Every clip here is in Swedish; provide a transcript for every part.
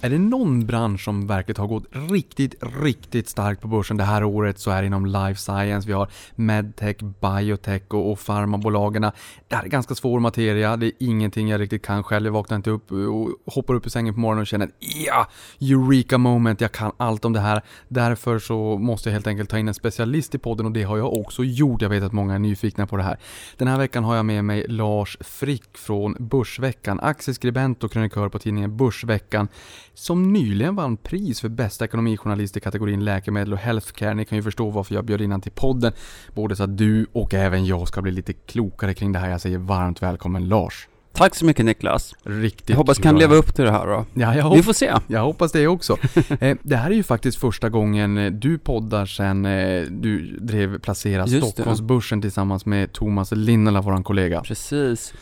Är det någon bransch som verkligen har gått riktigt, riktigt starkt på börsen det här året så är det inom life science. Vi har medtech, biotech och, och farmabolagen. Det här är ganska svår materia. Det är ingenting jag riktigt kan själv. Jag vaknar inte upp och hoppar upp ur sängen på morgonen och känner ja, eureka moment, jag kan allt om det här. Därför så måste jag helt enkelt ta in en specialist i podden och det har jag också gjort. Jag vet att många är nyfikna på det här. Den här veckan har jag med mig Lars Frick från Börsveckan, aktieskribent och krönikör på tidningen Börsveckan som nyligen vann pris för bästa ekonomijournalist i kategorin läkemedel och healthcare. Ni kan ju förstå varför jag bjöd in han till podden. Både så att du och även jag ska bli lite klokare kring det här. Jag säger varmt välkommen Lars. Tack så mycket Niklas. Riktigt Jag hoppas kan leva upp till det här då. Ja, jag, Vi får se. jag hoppas det också. eh, det här är ju faktiskt första gången eh, du poddar sen eh, du drev Placera Just det. Stockholmsbörsen tillsammans med Thomas Linnela, våran kollega. Precis.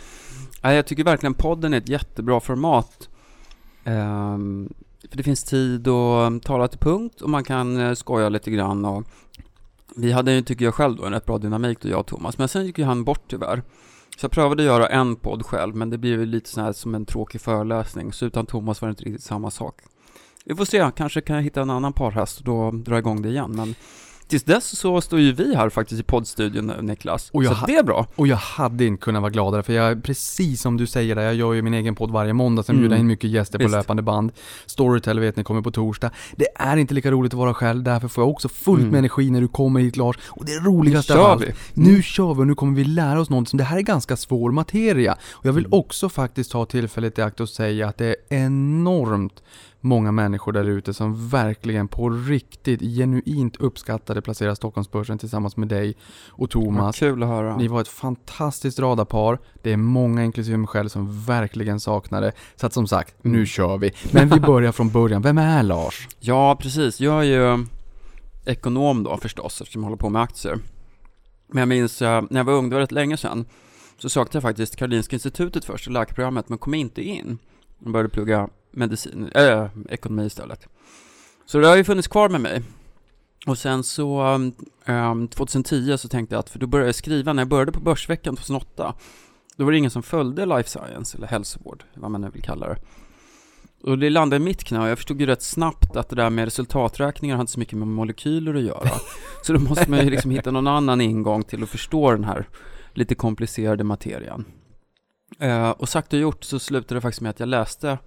Ja, jag tycker verkligen podden är ett jättebra format. Ehm, för det finns tid att tala till punkt och man kan eh, skoja lite grann och vi hade ju, tycker jag själv då, en rätt bra dynamik då jag och Thomas, men sen gick ju han bort tyvärr. Så jag prövade att göra en podd själv, men det blev ju lite så här som en tråkig föreläsning, så utan Thomas var det inte riktigt samma sak. Vi får se, kanske kan jag hitta en annan parhäst och då dra igång det igen, men tills dess så står ju vi här faktiskt i poddstudion Niklas, Och jag så det är bra. Och jag hade inte kunnat vara gladare för jag, precis som du säger där, jag gör ju min egen podd varje måndag, sen Mm. bjuder jag in mycket gäster på Visst. löpande band. Storytel vet ni kommer på torsdag. Det är inte lika roligt att vara själv, därför får jag också fullt Mm. med energi när du kommer hit Lars. Och det roligaste Nu av allt, vi. nu kör vi och nu kommer vi lära oss något som det här är ganska svår materia. Och jag vill Mm. också faktiskt ta tillfället i akt och säga att det är enormt många människor där ute som verkligen på riktigt genuint uppskattade Placera Stockholmsbörsen tillsammans med dig och Vad Thomas. kul att höra. Ni var ett fantastiskt radarpar. Det är många, inklusive mig själv, som verkligen saknar det. Så att som sagt, Mm. nu kör vi. Men vi börjar från början. Vem är Lars? Ja, precis. Jag är ju ekonom då förstås, eftersom jag håller på med aktier. Men jag minns eh, när jag var ung, det var rätt länge sedan, så sökte jag faktiskt Karolinska institutet först, läkarprogrammet, men kom inte in. Jag började plugga medicin, äh, ekonomi istället. Så det har ju funnits kvar med mig. Och sen så, um, 2010 så tänkte jag att, för då började jag skriva, när jag började på Börsveckan 2008, då var det ingen som följde life science, eller hälsovård, vad man nu vill kalla det. Och det landade i mitt knä och jag förstod ju rätt snabbt att det där med resultaträkningar har inte så mycket med molekyler att göra. Så då måste man ju liksom hitta någon annan ingång till att förstå den här lite komplicerade materian. Eh, och sagt och gjort så slutade det faktiskt med att jag läste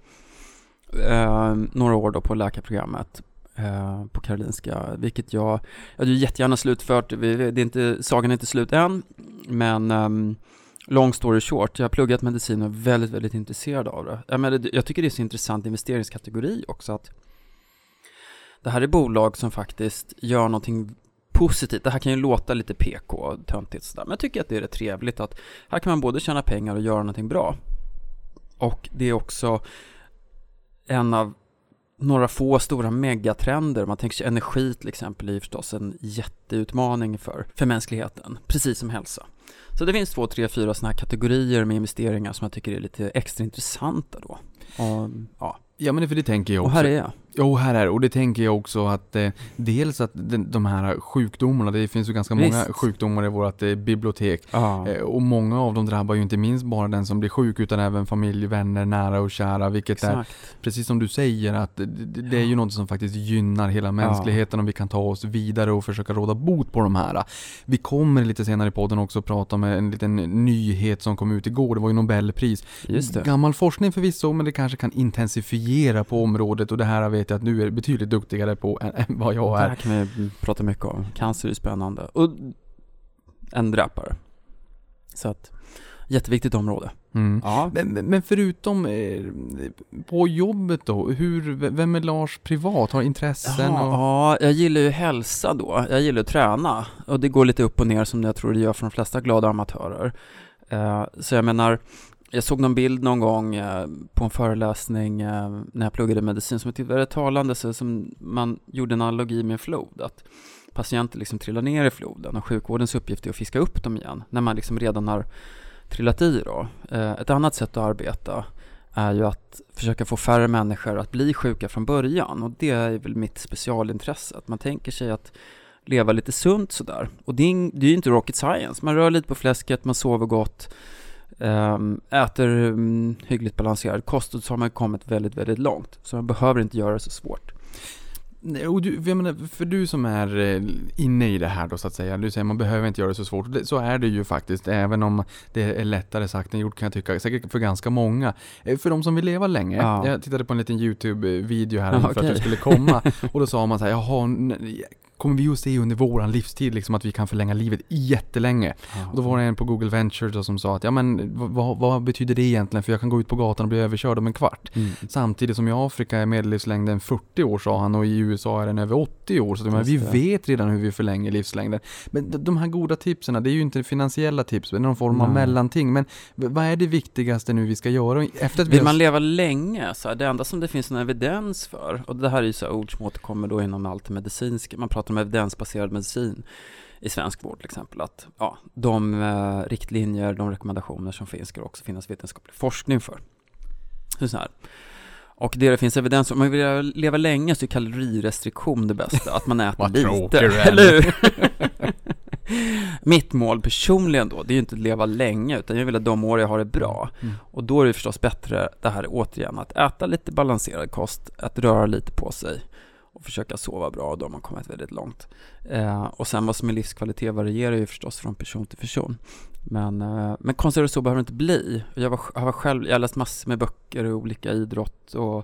eh, några år då på läkarprogrammet eh, på Karolinska, vilket jag, jag hade ju jättegärna slutfört, Vi- det är inte, sagan är inte slut än, men eh, Long story short, jag har pluggat medicin och är väldigt, väldigt intresserad av det. Jag, menar, det- jag tycker det är så intressant investeringskategori också att det här är bolag som faktiskt gör någonting positivt. Det här kan ju låta lite PK och töntigt sådär, men jag tycker att det är rätt trevligt att här kan man både tjäna pengar och göra någonting bra. Och det är också en av några få stora megatrender. Man tänker sig energi till exempel är förstås en jätteutmaning för, för mänskligheten, precis som hälsa. Så det finns två, tre, fyra sådana här kategorier med investeringar som jag tycker är lite extra intressanta då. Och, ja. Ja men för det tänker jag och också. här är jag. Jo, här är. Och det tänker jag också att eh, dels att den, de här sjukdomarna, det finns ju ganska många Visst. sjukdomar i vårt eh, bibliotek. Ja. Eh, och många av dem drabbar ju inte minst bara den som blir sjuk utan även familj, vänner, nära och kära. Vilket är, Exakt. precis som du säger, att det, det är ju något som faktiskt gynnar hela mänskligheten och vi kan ta oss vidare och försöka råda bot på de här. Vi kommer lite senare i podden också prata om en liten nyhet som kom ut igår. Det var ju Nobelpris. Gammal forskning förvisso, men det kanske kan intensifiera på området och det här vet jag att du är betydligt duktigare på än, än vad jag Det är. här kan vi prata mycket om. Cancer är spännande. Och en dräpare. Så att, jätteviktigt område. Mm. Ja. Men, men- förutom eh, på jobbet då, hur, vem är Lars privat? Har intressen? Jaha, och... ja, jag gillar ju hälsa då. Jag gillar att träna. Och det går lite upp och ner som jag tror det gör för de flesta glada amatörer. Eh, så jag menar, jag såg någon bild någon gång eh, på en föreläsning eh, när jag pluggade medicin som jag tyckte var rätt talande, så som man gjorde en analogi med en flod. Att patienter liksom trillar ner i floden och sjukvårdens uppgift är att fiska upp dem igen när man liksom redan har trillat i då. Eh, ett annat sätt att arbeta är ju att försöka få färre människor att bli sjuka från början och det är väl mitt specialintresse, att man tänker sig att leva lite sunt sådär. Och det är, ju inte rocket science, man rör lite på fläsket, man sover gott, Ehm, äter mm, hyggligt balanserad kost och så har man kommit väldigt, väldigt långt. Så man behöver inte göra det så svårt. Och du, jag menar, för du som är eh, inne i det här då så att säga, du säger man behöver inte göra det så svårt. Så är det ju faktiskt, även om det är lättare sagt än gjort kan jag tycka, säkert för ganska många. Eh, För de som vill leva länge, Ja. jag tittade på en liten YouTube-video här Ja, för att du skulle komma, och då sa man så här, jaha, kommer vi att se under våran livstid liksom att vi kan förlänga livet jättelänge? Och då var det en på Google Ventures då som sa att, ja men vad, vad betyder det egentligen? För jag kan gå ut på gatan och bli överkörd om en kvart. Mm. Samtidigt som i Afrika är medellivslängden 40 år sa han och i USA är den över 80 år. Så de här, vi vet redan hur vi förlänger livslängden. Men de- här goda tipsen, det är ju inte finansiella tips, det är någon form av Nej. mellanting. Men vad är det viktigaste nu vi ska göra? Efter att vi Vill man leva länge, så här, det enda som det finns någon evidens för, och det här är ju så här ord som återkommer då inom allt det medicinska, man pratar om evidensbaserad medicin i svensk vård till exempel, att ja, de eh, riktlinjer, de rekommendationer som finns ska det också finnas vetenskaplig forskning för. Så så här. Och det det finns evidens om man vill leva länge så är kalorirestriktion det bästa, att man äter Vad lite, är. eller hur? Mitt mål personligen då, det är ju inte att leva länge, utan jag vill att de år jag har det bra. Mm. Och då är det förstås bättre, det här återigen, att äta lite balanserad kost, att röra lite på sig och försöka sova bra, och då har man kommit väldigt långt. Eh, och sen vad som är livskvalitet varierar ju förstås från person till person. Men, eh, men konstigare så behöver det inte bli. Jag, var, jag var själv, jag har läst massor med böcker och olika idrott och,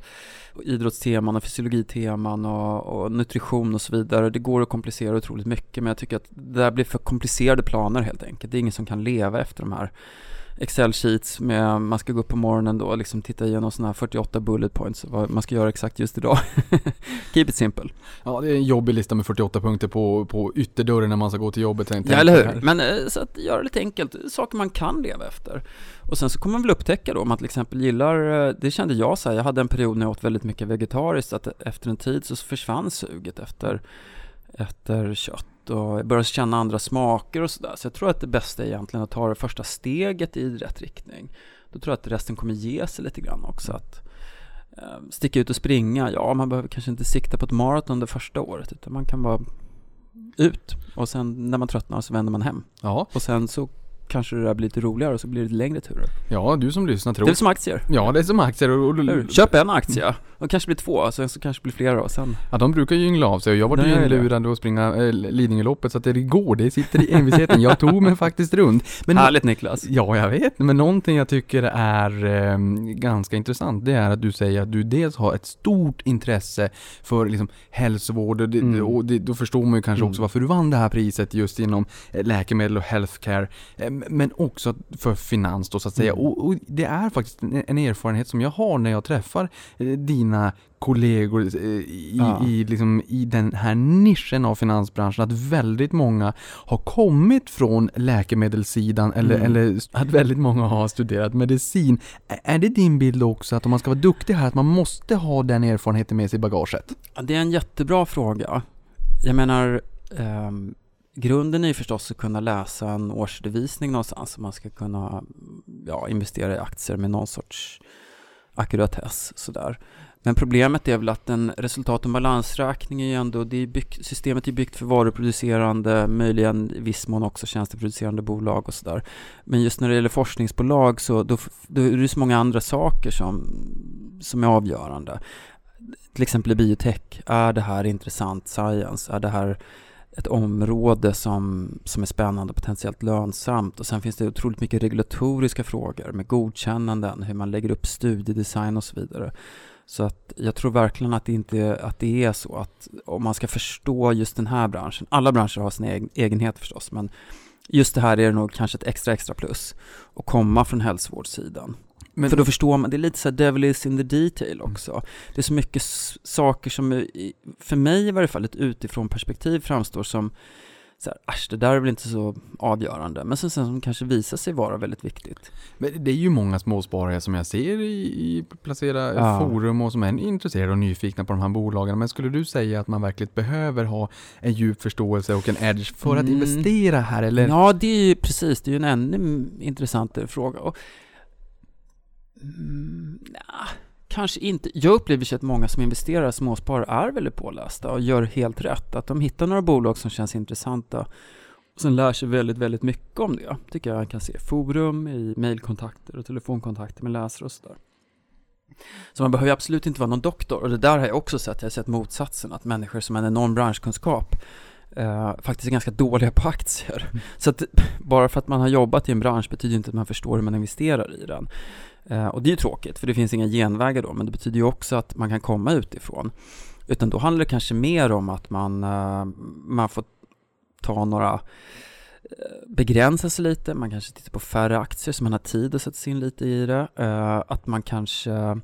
och idrottsteman och fysiologiteman och, och nutrition och så vidare. Det går att komplicera otroligt mycket, men jag tycker att det där blir för komplicerade planer helt enkelt. Det är ingen som kan leva efter de här Excel-sheets med, man ska gå upp på morgonen då och liksom titta igenom sådana här 48 bullet points, vad man ska göra exakt just idag. Keep it simple. Ja, det är en jobbig lista med 48 punkter på, på ytterdörren när man ska gå till jobbet. Tänk- Ja, eller hur? Men eh, så att göra det lite enkelt, saker man kan leva efter. Och sen så kommer man väl upptäcka då, om man till exempel gillar, eh, det kände jag så här, jag hade en period när jag åt väldigt mycket vegetariskt, att efter en tid så försvann suget efter, efter kött och jag började känna andra smaker och sådär. Så jag tror att det bästa är egentligen att ta det första steget i rätt riktning. Då tror jag att resten kommer ge sig lite grann också. Att eh, sticka ut och springa, ja man behöver kanske inte sikta på ett maraton det första året, utan man kan bara ut och sen när man tröttnar så vänder man hem. Ja, Och sen så kanske det där blir lite roligare och så blir det lite längre turer. ja, du som lyssnar Det tror... är som aktier. Ja, det är som aktier och, och? Köp en aktie, och kanske blir två, sen så kanske blir flera och sen... Ja, de brukar ju yngla av sig och jag var ju det. inlurad att springa äh, Lidingöloppet så att det går, det sitter i envisheten. Jag tog mig faktiskt runt. Men Härligt Niklas! Ja, jag vet. Men någonting jag tycker är eh, ganska intressant, det är att du säger att du dels har ett stort intresse för liksom, hälsovård och, det, Mm. och det, då förstår man ju kanske Mm. också varför du vann det här priset just inom eh, läkemedel och healthcare. Eh, men också för finans då så att säga. Mm. Och, och det är faktiskt en, en erfarenhet som jag har när jag träffar eh, dina kollegor eh, i, Ja. i, liksom, i den här nischen av finansbranschen att väldigt många har kommit från läkemedelssidan eller, Mm. eller att väldigt många har studerat medicin. Är det din bild också att om man ska vara duktig här att man måste ha den erfarenheten med sig i bagaget? Ja, det är en jättebra fråga. Jag menar, ehm, grunden är ju förstås att kunna läsa en årsredovisning någonstans. Man ska kunna ja, investera i aktier med någon sorts ackuratess sådär. Men problemet är väl att en resultat och balansräkning är ju ändå, det är byggt, systemet är byggt för varuproducerande, möjligen i viss mån också tjänsteproducerande bolag och sådär. Men just när det gäller forskningsbolag så då, då är det så många andra saker som, som är avgörande. Till exempel i biotech, är det här intressant science? Är det här ett område som, som är spännande och potentiellt lönsamt? Och sen finns det otroligt mycket regulatoriska frågor med godkännanden, hur man lägger upp studiedesign och så vidare. Så att jag tror verkligen att det inte att det är så att om man ska förstå just den här branschen, alla branscher har sina egen, egenheter förstås, men just det här är nog kanske ett extra extra plus att komma från hälsovårdssidan. Men, För då förstår man, det är lite så här devil is in the detail också. Det är så mycket saker som, för mig i varje fall, ett utifrån perspektiv framstår som så här, asch, det där är väl inte så avgörande, men sen, sen som kanske visar sig vara väldigt viktigt. men det är ju många småsparare som jag ser i, i placera Ja. forum och som är intresserade och nyfikna på de här bolagen. Men skulle du säga att man verkligen behöver ha en djup förståelse och en edge för att Mm. investera här eller? Ja, det är ju precis, det är ju en ännu intressantare fråga. Och Mm, nja, kanske inte. Jag upplever att många som investerar småsparare är väldigt pålästa och gör helt rätt. Att de hittar några bolag som känns intressanta och sen lär sig väldigt, väldigt mycket om det. Tycker jag kan se forum, i mejlkontakter och telefonkontakter med läsare och sådär. Så man behöver absolut inte vara någon doktor och det där har jag också sett. Jag har sett motsatsen, att människor som har en enorm branschkunskap eh, faktiskt är ganska dåliga på aktier. Mm. Så att bara för att man har jobbat i en bransch betyder inte att man förstår hur man investerar i den. Eh, och det är ju tråkigt, för det finns inga genvägar då, men det betyder ju också att man kan komma utifrån. Utan då handlar det kanske mer om att man, eh, man får ta några eh, begränsa sig lite, man kanske tittar på färre aktier så man har tid att sätta sig in lite i det. Eh, att man kanske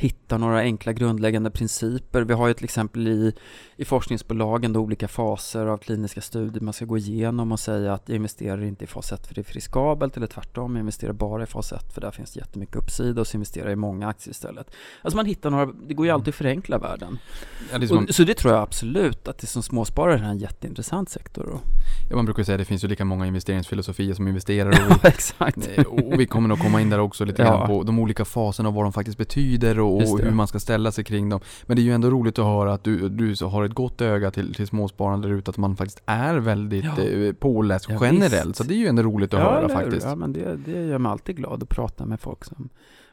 hittar några enkla grundläggande principer. Vi har ju till exempel i, i forskningsbolagen då olika faser av kliniska studier man ska gå igenom och säga att jag investerar inte i fas 1 för det är riskabelt eller tvärtom, jag investerar bara i fas 1 för där finns det jättemycket uppsida och så investerar jag i många aktier istället. Alltså man hittar några, det går ju alltid att förenkla världen. Ja, det man, Och, så det tror jag absolut att det som småsparare är en jätteintressant sektor. Och, ja, man brukar säga att det finns ju lika många investeringsfilosofier som investerare och ja, exakt. Och vi kommer nog komma in där också lite Ja. grann på de olika faserna och vad de faktiskt betyder och, hur man ska ställa sig kring dem. Men det är ju ändå roligt att höra att du, du har ett gott öga till, till småsparande där ute, att man faktiskt är väldigt Ja. eh, påläst Ja, generellt. visst. Så det är ju ändå roligt att ja, höra faktiskt. Ja, men det, det gör mig alltid glad att prata med folk som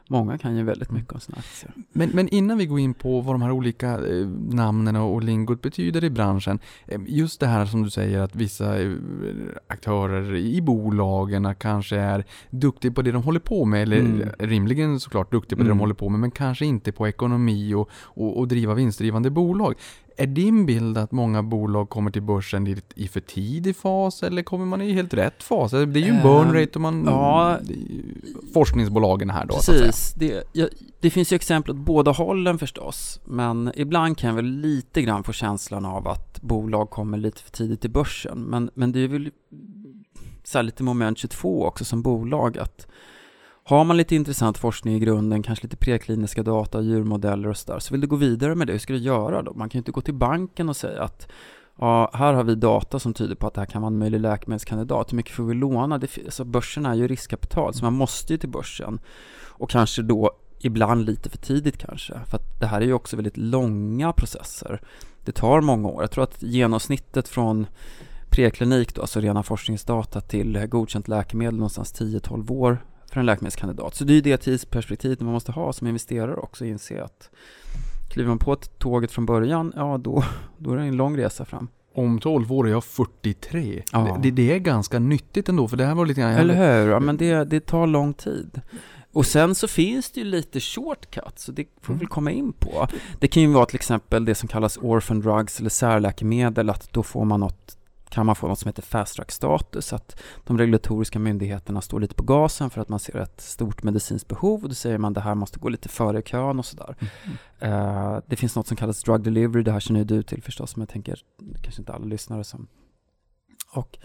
Många kan ju väldigt Mm. mycket om sina aktier. Men, men innan vi går in på vad de här olika eh, namnen och, och lingot betyder i branschen. Eh, just det här som du säger att vissa eh, aktörer i bolagen kanske är duktiga på det de håller på med. Eller Mm. rimligen såklart duktiga på det de Mm. håller på med. Men kanske inte på ekonomi och, och, och driva vinstdrivande bolag. Är din bild att många bolag kommer till börsen i, för tidig fas eller kommer man i helt rätt fas? Det är ju en burn Ehm, rate och man... ja. forskningsbolagen här då. Precis, det, ja, det finns ju exempel åt båda hållen förstås. Men ibland kan jag väl lite grann få känslan av att bolag kommer lite för tidigt till börsen. Men, men det är väl så lite moment 22 också som bolag att har man lite intressant forskning i grunden, kanske lite prekliniska data, djurmodeller och sådär, så vill du gå vidare med det, hur ska du göra då? Man kan ju inte gå till banken och säga att ja, här har vi data som tyder på att det här kan vara en möjlig läkemedelskandidat. Hur mycket får vi låna? Det, alltså börsen är ju riskkapital, så man måste ju till börsen. Och kanske då ibland lite för tidigt kanske, för att det här är ju också väldigt långa processer. Det tar många år. Jag tror att genomsnittet från preklinik, då, alltså rena forskningsdata, till godkänt läkemedel någonstans 10-12 år för en läkemedelskandidat. Så det är ju det tidsperspektivet man måste ha som investerare också, inse att kliver man på ett tåget från början, ja då, då är det en lång resa fram. Om 12 år är jag 43. Ja. Det, det är ganska nyttigt ändå, för det här var lite grann... Eller hur? Ja, men det, det tar lång tid. Och sen så finns det ju lite shortcuts, så det får vi väl komma in på. Det kan ju vara till exempel det som kallas orphan drugs eller särläkemedel, att då får man något kan man få något som heter fast track status, att de regulatoriska myndigheterna står lite på gasen för att man ser ett stort medicinskt behov och då säger man det här måste gå lite före kön och sådär. Eh, det finns något som kallas drug delivery, det här känner ju du till förstås, men jag tänker kanske inte alla lyssnare som... Och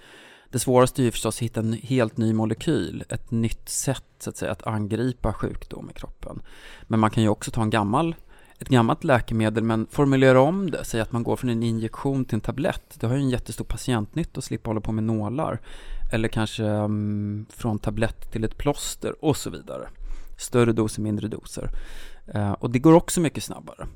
det svåraste är ju förstås att hitta en helt ny molekyl, ett nytt sätt så att säga att angripa sjukdom i kroppen. Men man kan ju också ta en gammal, ett gammalt läkemedel men formulera om det, säg att man går från en injektion till en tablett. Det har ju en jättestor patientnytta att slippa hålla på med nålar. Eller kanske um, från tablett till ett plåster och så vidare. Större doser, mindre doser. Uh, och det går också mycket snabbare.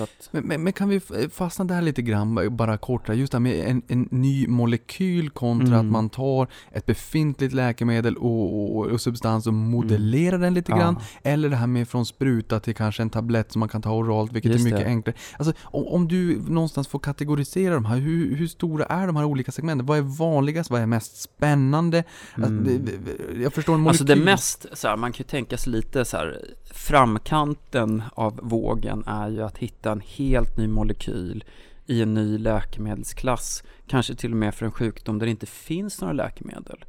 Att, Men, men, men kan vi fastna där lite grann, bara kortare, just det här med en, en ny molekyl kontra Mm. att man tar ett befintligt läkemedel och, och, och substans och modellerar den lite Ja. grann. Eller det här med från spruta till kanske en tablett som man kan ta oralt, vilket Just är mycket det. enklare. Alltså, om, om du någonstans får kategorisera de här, hur, hur stora är de här olika segmenten? Vad är vanligast? Vad är mest spännande? Alltså, Mm. det- jag förstår en molekyl. Alltså det mest, så här, man kan ju tänka sig lite så här, framkanten av vågen är ju att hitta en helt ny molekyl i en ny läkemedelsklass, kanske till och med för en sjukdom där det inte finns några läkemedel.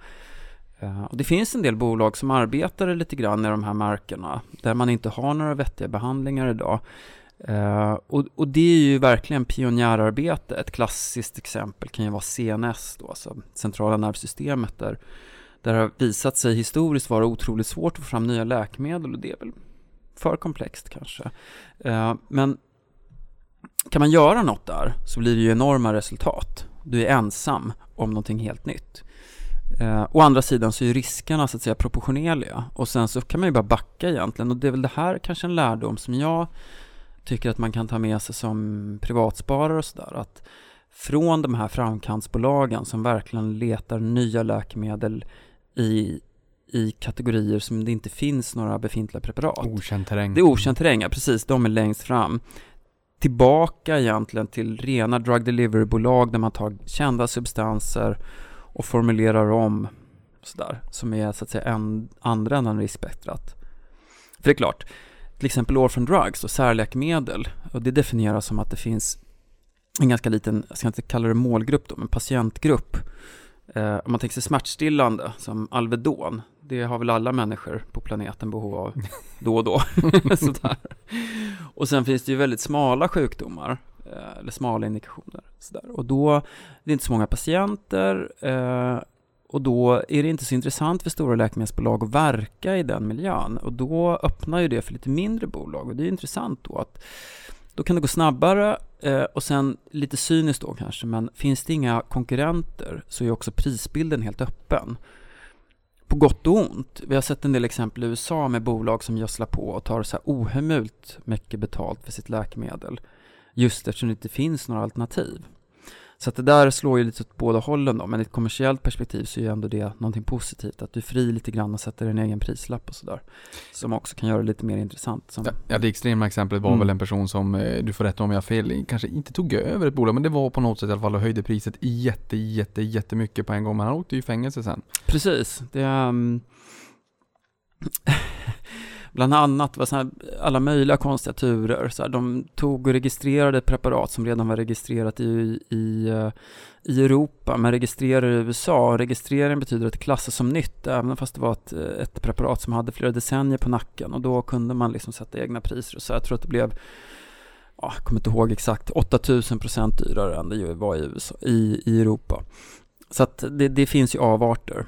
Eh, och det finns en del bolag som arbetar lite grann i de här markerna, där man inte har några vettiga behandlingar idag. Eh, och, och det är ju verkligen pionjärarbete. Ett klassiskt exempel kan ju vara CNS, då, alltså centrala nervsystemet, där där det har visat sig historiskt vara otroligt svårt att få fram nya läkemedel och det är väl för komplext kanske. Eh, men kan man göra något där så blir det ju enorma resultat. Du är ensam om någonting helt nytt. Eh, å andra sidan så är riskerna så att säga proportionerliga och sen så kan man ju bara backa egentligen och det är väl det här kanske en lärdom som jag tycker att man kan ta med sig som privatsparare och sådär att från de här framkantsbolagen som verkligen letar nya läkemedel i, i kategorier som det inte finns några befintliga preparat. Okänd terräng. Det är okänd terräng, ja, precis. De är längst fram. Tillbaka egentligen till rena drug delivery-bolag där man tar kända substanser och formulerar om sådär, som är så att säga en, andra änden riskspektrat. För det är klart, till exempel orphan drugs och särläkemedel, och det definieras som att det finns en ganska liten, jag ska inte kalla det målgrupp då, men patientgrupp. Eh, om man tänker sig smärtstillande som Alvedon, det har väl alla människor på planeten behov av då och då. sådär. Och sen finns det ju väldigt smala sjukdomar, eh, eller smala indikationer. Sådär. Och då, det är inte så många patienter, eh, och då är det inte så intressant för stora läkemedelsbolag att verka i den miljön. Och då öppnar ju det för lite mindre bolag. Och det är intressant då att då kan det gå snabbare eh, och sen lite cyniskt då kanske, men finns det inga konkurrenter så är också prisbilden helt öppen. På gott och ont. Vi har sett en del exempel i USA med bolag som gödslar på och tar så här ohemult mycket betalt för sitt läkemedel. Just eftersom det inte finns några alternativ. Så att det där slår ju lite åt båda hållen då, men i ett kommersiellt perspektiv så är ju ändå det någonting positivt, att du är fri lite grann och sätter en egen prislapp och sådär. Som också kan göra det lite mer intressant. Som... Ja, det extrema exemplet var Mm. väl en person som, eh, du får rätta om jag har fel, kanske inte tog över ett bolag, men det var på något sätt i alla fall och höjde priset jätte, jätte, jättemycket på en gång. Men han åkte ju i fängelse sen. Precis, det um, Bland annat var så här, alla möjliga konstiga turer. Så här, de tog och registrerade preparat som redan var registrerat i, i, eh, i Europa, men registrerade i USA. Registrering betyder att det klassas som nytt, även fast det var ett, ett preparat som hade flera decennier på nacken. Och då kunde man liksom sätta egna priser. Så jag tror att det blev, jag kommer inte ihåg exakt, 8000 procent dyrare än det var i, USA, i, i Europa. Så att det, det finns ju avarter.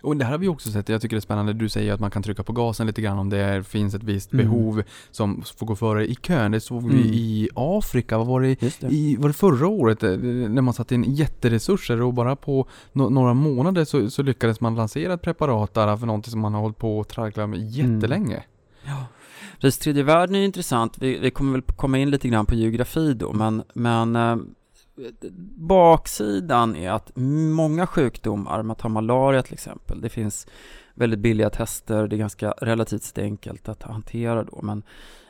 Och det här har vi också sett, jag tycker det är spännande, du säger att man kan trycka på gasen lite grann om det finns ett visst Mm. behov som får gå före i kön. Det såg Mm. vi i Afrika, vad var det, det. i, var det förra året? eh, När man satte in jätteresurser och bara på no några månader så, så lyckades man lansera ett preparat där för någonting som man har hållit på och tragglat med jättelänge. Ja. Precis, tredje världen är intressant. Vi, vi kommer väl komma in lite grann på geografi då, men, men eh, baksidan är att många sjukdomar, man tar malaria till exempel, det finns väldigt billiga tester, det är ganska relativt enkelt att hantera då, men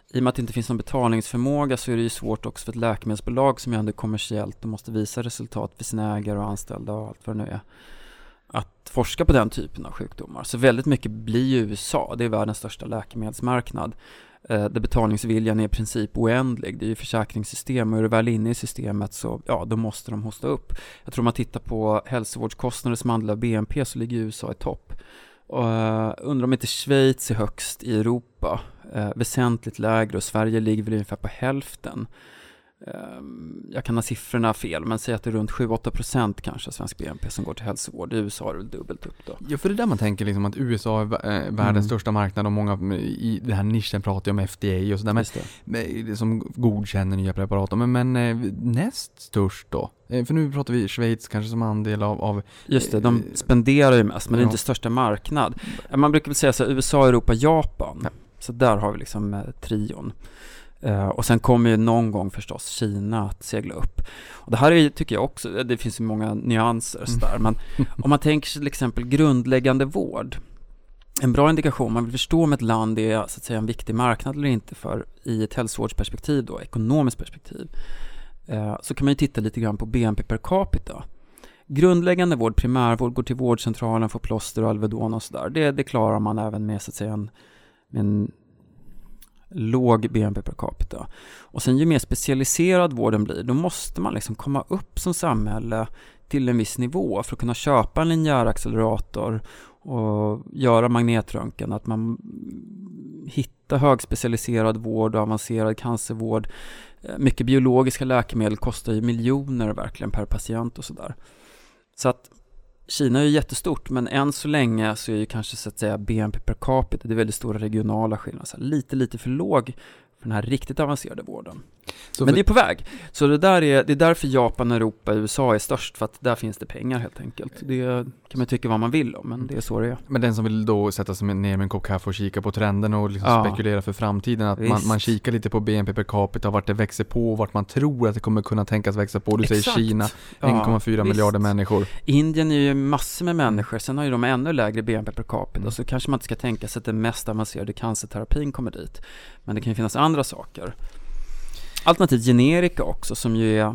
i och med att det inte finns någon betalningsförmåga så är det ju svårt också för ett läkemedelsbolag som ju ändå är kommersiellt och måste visa resultat för sina ägare och anställda och allt vad det nu är att forska på den typen av sjukdomar. Så väldigt mycket blir ju USA, det är världens största läkemedelsmarknad. Eh, där betalningsviljan är i princip oändlig. Det är ju försäkringssystem och är du väl inne i systemet så ja, då måste de hosta upp. Jag tror om man tittar på hälsovårdskostnader som andel av BNP så ligger USA i topp. Och, eh, undrar om inte Schweiz är högst i Europa, uh, väsentligt lägre och Sverige ligger väl ungefär på hälften. Ehm, Jag kan ha siffrorna fel, men säg att det är runt 7-8% kanske svensk BNP som går till hälsovård. I USA är det väl dubbelt upp då. Ja, för det är där man tänker liksom att USA är eh, världens Mm. största marknad och många i den här nischen pratar ju om FDA och sådär, men det. det som godkänner nya preparat. Men, men eh, näst störst då? Eh, För nu pratar vi Schweiz kanske som andel av, av Just det, de Eh, spenderar ju mest, men det är ja. inte största marknad. Man brukar väl säga så här, USA, Europa, Japan. Ja. Så där har vi liksom eh, trion. Eh, och sen kommer ju någon gång förstås Kina att segla upp. Och det här är, tycker jag också, det finns ju många nyanser Mm. sådär, men om man tänker sig till exempel grundläggande vård. En bra indikation, man vill förstå om ett land är så att säga en viktig marknad eller inte för i ett hälsovårdsperspektiv då, ekonomiskt perspektiv. Eh, så kan man ju titta lite grann på BNP per capita. Grundläggande vård, primärvård, går till vårdcentralen, får plåster och Alvedon och sådär. Det, det klarar man även med så att säga en, en låg BNP per capita. Och sen ju mer specialiserad vården blir, då måste man liksom komma upp som samhälle till en viss nivå för att kunna köpa en linjär accelerator och göra magnetröntgen, att man hittar högspecialiserad vård och avancerad cancervård. Eh, mycket biologiska läkemedel kostar ju miljoner verkligen per patient och sådär. Så att Kina är ju jättestort, men än så länge så är ju kanske så att säga BNP per capita, det är väldigt stora regionala skillnader, så här, lite, lite för låg för den här riktigt avancerade vården. Så Men för- det är på väg. Så det där är, det är därför Japan, Europa, USA är störst, för att där finns det pengar helt enkelt. Det kan man tycka vad man vill om, men det är så det är. Men den som vill då sätta sig ner med en kopp kaffe och kika på trenden och liksom Ja. spekulera för framtiden, att man, man kikar lite på BNP per capita, vart det växer på, vart man tror att det kommer kunna tänkas växa på. Du säger Exakt. Kina, Ja, 1,4 visst. miljarder människor. Indien är ju massor med människor, sen har ju de ännu lägre BNP per capita, Mm. så kanske man inte ska tänka sig att den mest avancerade cancerterapin kommer dit. Men det kan ju finnas andra saker. Alternativt generika också, som ju är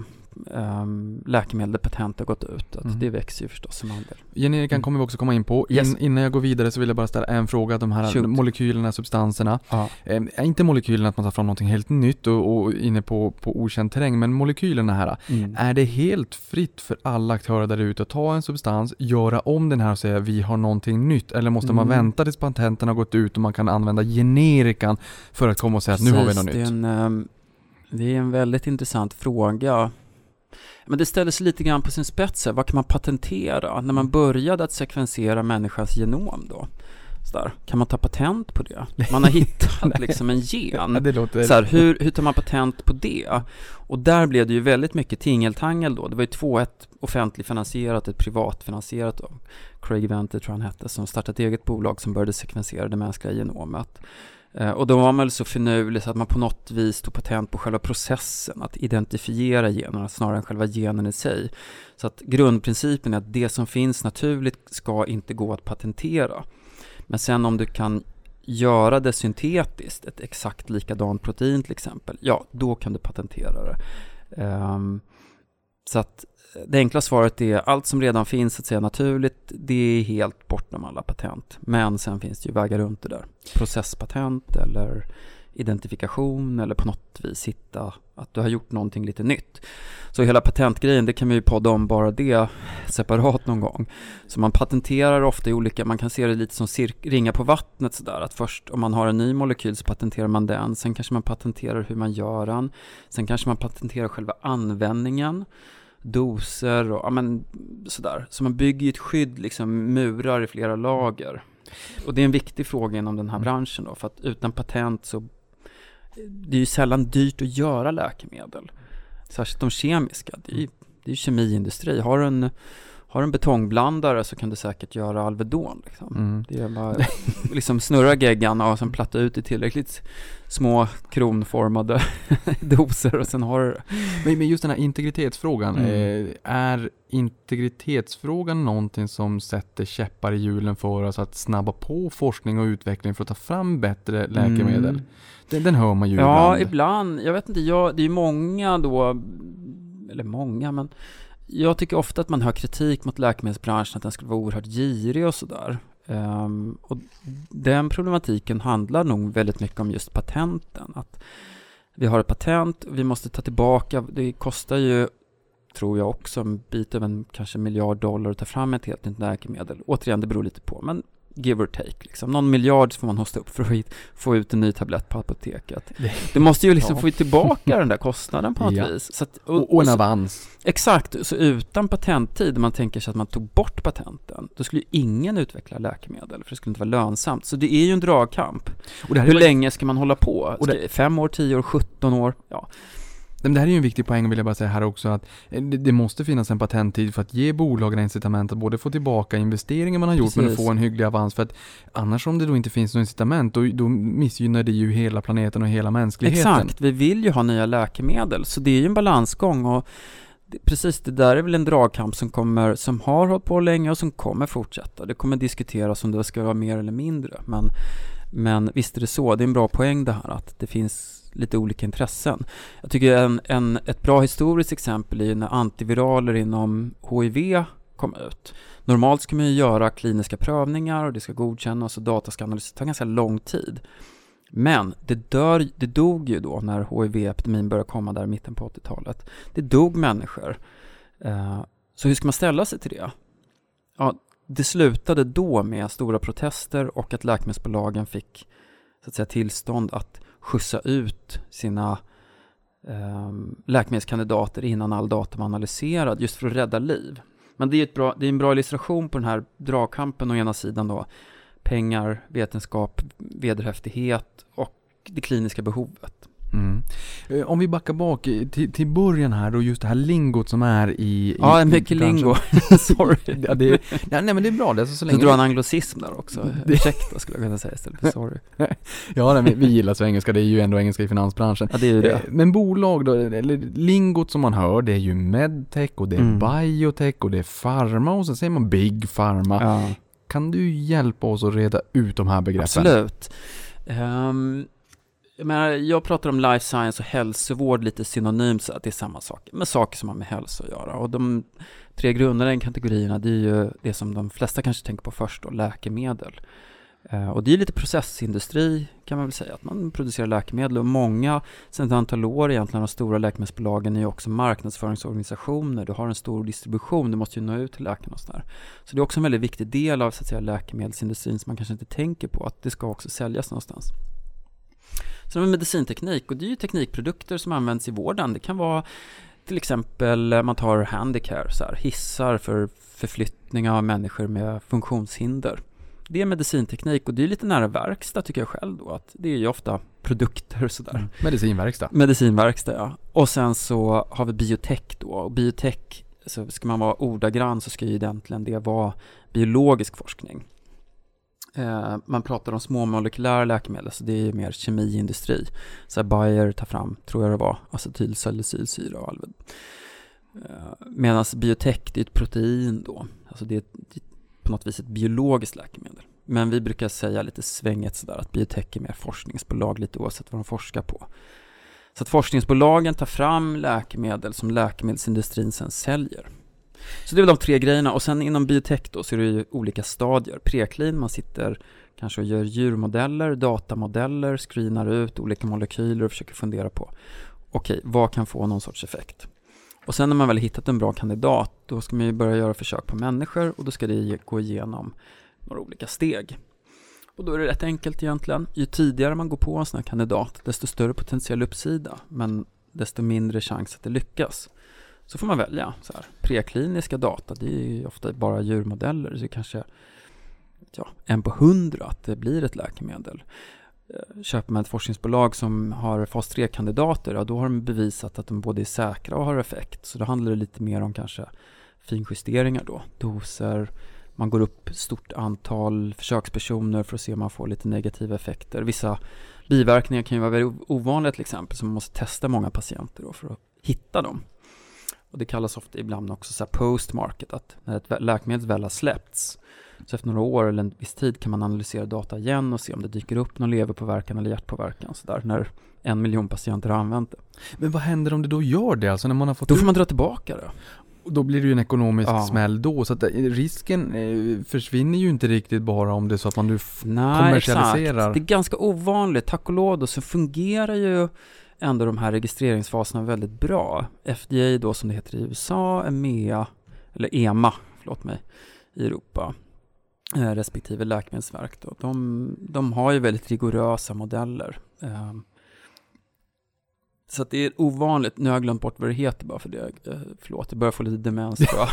um, läkemedel där patent har gått ut. Att Mm. Det växer ju förstås som andel. Generikan Mm. kommer vi också komma in på. Yes. In, innan jag går vidare så vill jag bara ställa en fråga. De här Shoot. molekylerna, substanserna. Ja. Eh, inte molekylerna att man tar fram någonting helt nytt och, och inne på, på okänd terräng, men molekylerna här. Mm. Är det helt fritt för alla aktörer där ute att ta en substans, göra om den här och säga vi har någonting nytt? Eller måste man Mm. vänta tills patenten har gått ut och man kan använda generikan för att komma och säga att nu har vi Precis, något nytt? En, ehm, det är en väldigt intressant fråga. Men det ställer sig lite grann på sin spets här. Vad kan man patentera? När man började att sekvensera människans genom då? Så där, kan man ta patent på det? Man har hittat liksom en gen. Ja, låter... Så här, hur, hur tar man patent på det? Och där blev det ju väldigt mycket tingeltangel då. Det var ju två, ett offentligfinansierat, ett privatfinansierat då. Craig Venter tror han hette, som startade ett eget bolag som började sekvensera det mänskliga genomet. Eh, och då var man väl så finurlig så att man på något vis tog patent på själva processen, att identifiera generna snarare än själva genen i sig. Så att grundprincipen är att det som finns naturligt ska inte gå att patentera. Men sen om du kan göra det syntetiskt, ett exakt likadant protein till exempel, ja, då kan du patentera det. Um, så att eh, det enkla svaret är allt som redan finns att säga naturligt, det är helt bortom alla patent. Men sen finns det ju vägar runt det där. Processpatent eller identifikation eller på något vis hitta att du har gjort någonting lite nytt. Så hela patentgrejen, det kan vi ju podda om bara det separat någon gång. Så man patenterar ofta i olika, man kan se det lite som ringa på vattnet sådär, att först om man har en ny molekyl så patenterar man den, sen kanske man patenterar hur man gör den, sen kanske man patenterar själva användningen, doser och ja, men, sådär. Så man bygger ju ett skydd, liksom murar i flera lager. Och det är en viktig fråga inom den här branschen då, för att utan patent så det är ju sällan dyrt att göra läkemedel. Särskilt de kemiska, det är ju, det är kemiindustri. Har du en, har du en betongblandare så kan du säkert göra Alvedon. Liksom. Mm. Det är bara liksom snurra geggan och sen platta ut i tillräckligt små kronformade doser och sen har du. Men, men just den här integritetsfrågan, Mm. eh, är integritetsfrågan någonting som sätter käppar i hjulen för oss att snabba på forskning och utveckling för att ta fram bättre läkemedel? Mm. Den, den hör man ju Ja, ibland. ibland. Jag vet inte, jag, det är många då, eller många, men jag tycker ofta att man hör kritik mot läkemedelsbranschen att den skulle vara oerhört girig och sådär. Um, och den problematiken handlar nog väldigt mycket om just patenten. Att vi har ett patent, vi måste ta tillbaka, det kostar ju tror jag också en bit över en kanske miljard dollar att ta fram ett helt nytt läkemedel. Återigen, det beror lite på, men give or take. Liksom. Någon miljard får man hosta upp för att få ut en ny tablett på apoteket. Du måste ju liksom Ja. få tillbaka den där kostnaden på något Ja. vis. Så att, Och, och en avans. Exakt, så utan patenttid, man tänker sig att man tog bort patenten, då skulle ju ingen utveckla läkemedel, för det skulle inte vara lönsamt. Så det är ju en dragkamp. Och det här Hur länge ska man hålla på? Ska, fem år, tio år, 17 år? Ja. Men det här är ju en viktig poäng vill jag bara säga här också att eh, det, måste finnas en patenttid för att ge bolagen incitament att både få tillbaka investeringar man har gjort men att Precis. få en hygglig avans för att annars om det då inte finns något incitament då, då missgynnar det ju hela planeten och hela mänskligheten. Exakt, vi vill ju ha nya läkemedel, så det är ju en balansgång och precis, det där är väl en dragkamp som kommer, som har hållit på länge och som kommer fortsätta. Det kommer diskuteras om det ska vara mer eller mindre, men, men visst är det så, det är en bra poäng det här att det finns lite olika intressen. Jag tycker en, en, ett bra historiskt exempel är ju när antiviraler inom HIV kom ut. Normalt ska man ju göra kliniska prövningar och det ska godkännas och data ska analyseras. Det tar ganska lång tid. Men det, dör, det dog ju då när HIV-epidemin började komma där i mitten på 80-talet. Det dog människor. Eh, så hur ska man ställa sig till det? Ja, det slutade då med stora protester och att läkemedelsbolagen fick så att säga, tillstånd att skjutsa ut sina eh, läkemedelskandidater innan all data var analyserad just för att rädda liv. Men det är, ett bra, det är en bra illustration på den här dragkampen å ena sidan då pengar, vetenskap, vederhäftighet och det kliniska behovet. Mm. Eh, Om vi backar bak till, till början här då, just det här lingot som är i... Ja, i mycket lingo. Sorry. Ja, det, ja, nej men det är bra det, så Du länge... drar en anglicism där också. Ursäkta skulle jag kunna säga istället för sorry. Ja, nej, vi, vi gillar så engelska, det är ju ändå engelska i finansbranschen. Ja, det är ju det. Eh, Men bolag då, eller lingot som man hör, det är ju medtech och det är Mm. biotech och det är pharma och sen säger man big pharma. Ja. Kan du hjälpa oss att reda ut de här begreppen? Absolut. Ehm, jag, menar, jag pratar om life science och hälsovård lite synonymt, så att det är samma sak. Men saker som har med hälsa att göra. Och de tre grundläggande kategorierna, det är ju det som de flesta kanske tänker på först då, läkemedel. Eh, och det är lite processindustri kan man väl säga, att man producerar läkemedel och många, sedan ett antal år egentligen, de stora läkemedelsbolagen är ju också marknadsföringsorganisationer. Du har en stor distribution, du måste ju nå ut till läkarna och sådär. Så det är också en väldigt viktig del av så att säga, läkemedelsindustrin som man kanske inte tänker på, att det ska också säljas någonstans. Sen har vi medicinteknik och det är ju teknikprodukter som används i vården. Det kan vara till exempel, eh, man tar handicare, så här, hissar för förflyttning av människor med funktionshinder. Det är medicinteknik och det är lite nära verkstad tycker jag själv då, att det är ju ofta produkter och sådär. Mm. Medicinverkstad. Medicinverkstad ja. Och sen så har vi biotech då. Och biotech, så ska man vara ordagrann så ska ju egentligen det vara biologisk forskning. Eh, man pratar om småmolekylära läkemedel, så det är ju mer kemiindustri. Så här Bayer tar fram, tror jag det var, acetylsalicylsyra och Alved. Eh, Medan biotech, det är ett protein då. Alltså det är, ett, det är på något vis ett biologiskt läkemedel. Men vi brukar säga lite svänget sådär att biotech är mer forskningsbolag lite oavsett vad de forskar på. Så att forskningsbolagen tar fram läkemedel som läkemedelsindustrin sen säljer. Så det är väl de tre grejerna och sen inom biotech då så är det ju olika stadier. Preklin, man sitter kanske och gör djurmodeller, datamodeller, screenar ut olika molekyler och försöker fundera på okej, vad kan få någon sorts effekt? Och sen när man väl hittat en bra kandidat, då ska man ju börja göra försök på människor och då ska det gå igenom några olika steg. Och då är det rätt enkelt egentligen. Ju tidigare man går på en sån här kandidat, desto större potentiell uppsida, men desto mindre chans att det lyckas. Så får man välja. Så här. Prekliniska data, det är ju ofta bara djurmodeller, så det är kanske ja, en på hundra att det blir ett läkemedel. Eh, köper man ett forskningsbolag som har fas 3-kandidater, ja, då har de bevisat att de både är säkra och har effekt. Så då handlar det lite mer om kanske finjusteringar då, doser, man går upp stort antal försökspersoner för att se om man får lite negativa effekter. Vissa biverkningar kan ju vara väldigt ovanliga till exempel, så man måste testa många patienter då för att hitta dem. Och det kallas ofta ibland också så post-market, att när ett läkemedel väl har släppts, så efter några år eller en viss tid kan man analysera data igen och se om det dyker upp någon leverpåverkan eller hjärtpåverkan så där, när en miljon patienter har använt det. Men vad händer om det då gör det? Alltså när man har fått Då får man dra tillbaka det. då blir det ju en ekonomisk Ja. smäll då. Så att eh, risken eh, försvinner ju inte riktigt bara om det är så att man nu Nej, kommersialiserar. exakt. Det är ganska ovanligt. Tack och lov då, så fungerar ju ändå de här registreringsfaserna väldigt bra. FDA då som det heter i USA, EMEA, eller EMA, förlåt mig, i Europa, eh, respektive läkemedelsverk då. De, de har ju väldigt rigorösa modeller. Ehm, så att det är ovanligt, nu har jag glömt bort vad det heter bara för det, eh, förlåt, jag börjar få lite demens tror jag.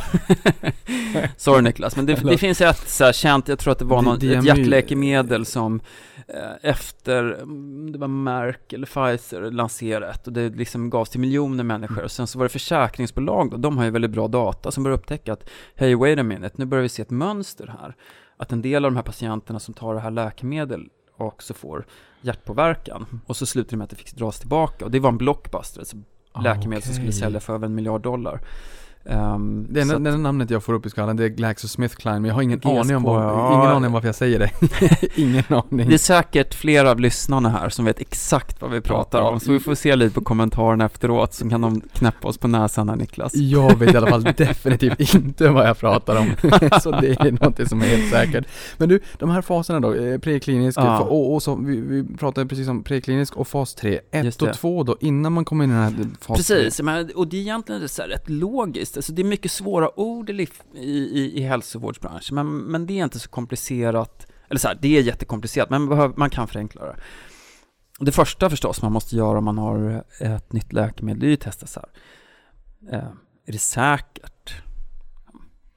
Sorry Niklas, men det, det finns ett så här känt, jag tror att det var någon, ett hjärtläkemedel som eh, efter, mm, det var Merck eller Pfizer lanserat och det liksom gavs till miljoner människor. Och sen så var det försäkringsbolag då, de har ju väldigt bra data som börjar upptäcka att hej wait a minute, nu börjar vi se ett mönster här. Att en del av de här patienterna som tar det här läkemedel också får hjärtpåverkan. Och så slutar det med att det fick dras tillbaka. Och det var en blockbuster, alltså Ah, läkemedel som skulle sälja för över en miljard dollar. Um, Det enda, att- det namnet jag får upp i skallen det är GlaxoSmithKline, men jag har ingen GSK, aning om vad, ja. ingen aning om varför jag säger det. ingen aning. Det är säkert flera av lyssnarna här som vet exakt vad vi pratar om, så vi får se lite på kommentarerna efteråt, så kan de knäppa oss på näsan här Niklas. Jag vet i alla fall definitivt inte vad jag pratar om. så det är något som är helt säkert. Men du, de här faserna då, eh, preklinisk Ja. och, och så, vi, vi pratade precis om preklinisk och fas 3. Just 1 och det. 2 då, innan man kommer in i den här fas Precis, men, och det är egentligen så rätt logiskt. Alltså det är mycket svåra ord i, i, i, hälsovårdsbranschen, men, men det är inte så komplicerat. Eller så här, det är jättekomplicerat, men man, behöver, man kan förenkla det. Det första förstås man måste göra om man har ett nytt läkemedel, det är ju att testa så här. Eh, är det säkert?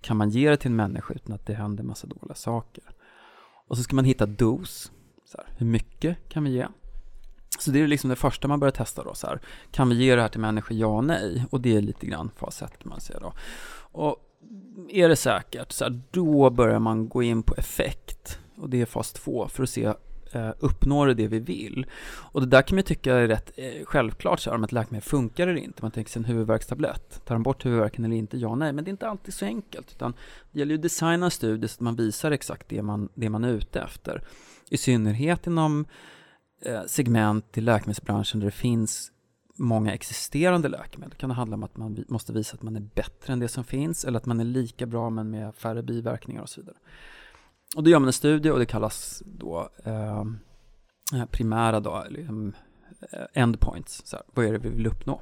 Kan man ge det till en människa utan att det händer massa dåliga saker? Och så ska man hitta dos. Så här, hur mycket kan vi ge? Så det är liksom det första man börjar testa då så här. Kan vi ge det här till människor, ja och nej? Och det är lite grann fas 1 kan man säga då. Och är det säkert, så här, då börjar man gå in på effekt. Och det är fas 2 för att se eh, uppnår det det vi vill? Och det där kan man tycka är rätt eh, självklart så här, om ett läkemedel funkar eller inte. Man tänker sig en huvudvärkstablett. Tar den bort huvudvärken eller inte? Ja, nej. Men det är inte alltid så enkelt. Utan det gäller ju att designa studier så att man visar exakt det man, det man är ute efter. I synnerhet inom Eh, segment i läkemedelsbranschen där det finns många existerande läkemedel. Det kan handla om att man måste visa att man är bättre än det som finns eller att man är lika bra men med färre biverkningar och så vidare. Och då gör man en studie och det kallas då eh, eh primära då, liksom, eh, endpoints. Så här, vad är det vi vill uppnå?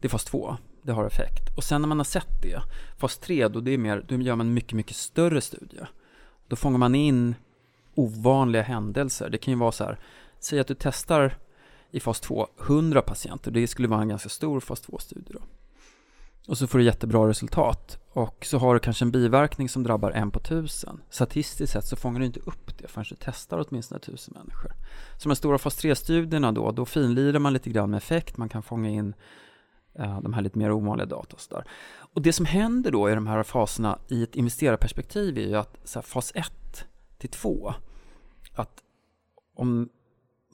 Det är fas 2, det har effekt. Och sen när man har sett det, fas 3, då, det är mer, då gör man en mycket, mycket större studie. Då fångar man in ovanliga händelser. Det kan ju vara så här, säg att du testar i fas 2 100 patienter, det skulle vara en ganska stor fas 2-studie då. Och så får du jättebra resultat. Och så har du kanske en biverkning som drabbar en på tusen. Statistiskt sett så fångar du inte upp det förrän du testar åtminstone tusen människor. Så de stora fas 3-studierna då, då finlirar man lite grann med effekt. Man kan fånga in eh, de här lite mer ovanliga data och. Och det som händer då i de här faserna i ett investerarperspektiv är ju att så här, fas 1 till 2, att om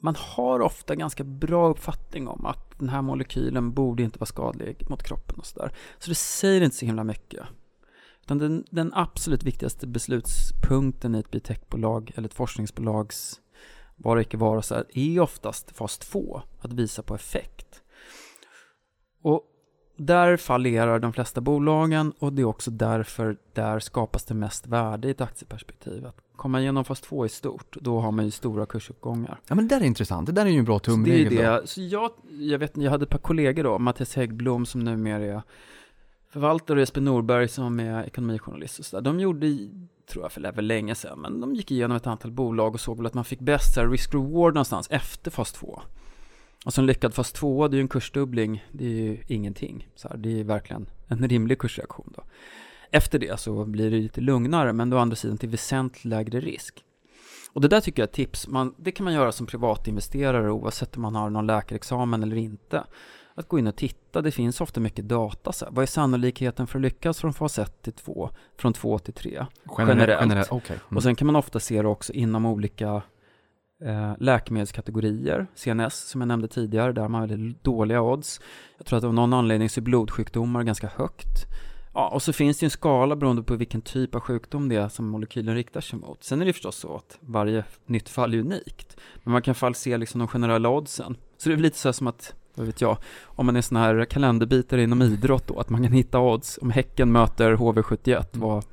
man har ofta ganska bra uppfattning om att den här molekylen borde inte vara skadlig mot kroppen och sådär. Så det säger inte så himla mycket. Utan den, den absolut viktigaste beslutspunkten i ett biotechbolag eller ett forskningsbolags vara och icke vara så här, är oftast fas 2, att visa på effekt. Och där fallerar de flesta bolagen och det är också därför där skapas det mest värde i ett aktieperspektiv. Att komma igenom fas 2 i stort, då har man ju stora kursuppgångar. Ja men det där är intressant, det där är ju en bra Så det är tumregel. då. det. Så jag, jag vet jag hade ett par kollegor då, Mattias Häggblom som numera är förvaltare och Jesper Norberg som är ekonomijournalist och sådär. De gjorde, tror jag för länge sedan, men de gick igenom ett antal bolag och såg väl att man fick bäst risk-reward någonstans efter fas 2. Och så en lyckad fas 2, det är ju en kursdubbling, det är ju ingenting. Så här, det är verkligen en rimlig kursreaktion då. Efter det så blir det lite lugnare, men då å andra sidan till väsentligt lägre risk. Och det där tycker jag är tips. Man, det kan man göra som privatinvesterare oavsett om man har någon läkarexamen eller inte. Att gå in och titta, det finns ofta mycket data. Så här. Vad är sannolikheten för att lyckas från fas 1 till 2, från 2 till 3? generellt. generellt. Okej. Mm. Och sen kan man ofta se det också inom olika eh, läkemedelskategorier, CNS som jag nämnde tidigare, där har man väldigt dåliga odds. Jag tror att av någon anledning så är blodsjukdomar ganska högt. Ja, och så finns det ju en skala beroende på vilken typ av sjukdom det är som molekylen riktar sig mot. Sen är det förstås så att varje nytt fall är unikt. Men man kan i alla fall se liksom de generella oddsen. Så det är lite så här som att, vad vet jag, om man är sån här kalenderbitare inom idrott då, att man kan hitta odds. Om Häcken möter HV71, vad...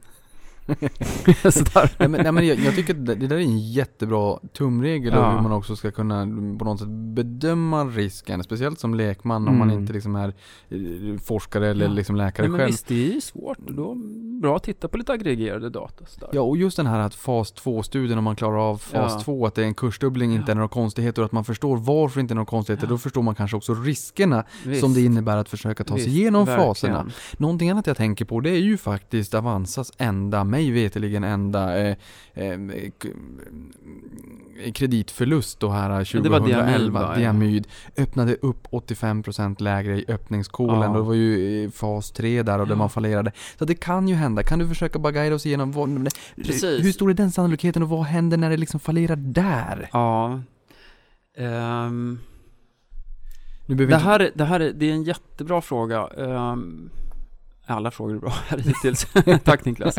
Nej, men, nej, men jag, jag tycker att det, det där är en jättebra tumregel Ja. och hur man också ska kunna på något sätt bedöma risken, speciellt som lekman om man Mm. inte liksom är eh, forskare eller Ja. liksom läkare Nej, men själv. visst, det är ju svårt. Då bra att titta på lite aggregerade data. Sådär. Ja, och just den här att fas 2-studien, om man klarar av fas Ja. 2, att det är en kursdubbling, inte Ja. är några konstigheter och att man förstår varför inte är några konstigheter, då förstår man kanske också riskerna Visst. som det innebär att försöka ta sig Visst, igenom verkligen. faserna. Någonting annat jag tänker på det är ju faktiskt Avanzas enda, mig veterligen enda eh, eh, eh, kreditförlust då här 2011, det var Diamyd? Ja. Diamyd, öppnade upp 85% lägre i öppningskolen Ja. och det var ju eh, fas 3 där och där Ja. man fallerade. Så det kan ju hända, kan du försöka bara guida oss igenom vad, Precis. hur stor är den sannolikheten och vad händer när det liksom fallerar där? Ja. Behöver det, här, är- det här är, det är en jättebra fråga. Ehm, alla frågor är bra här hittills. Tack Niklas.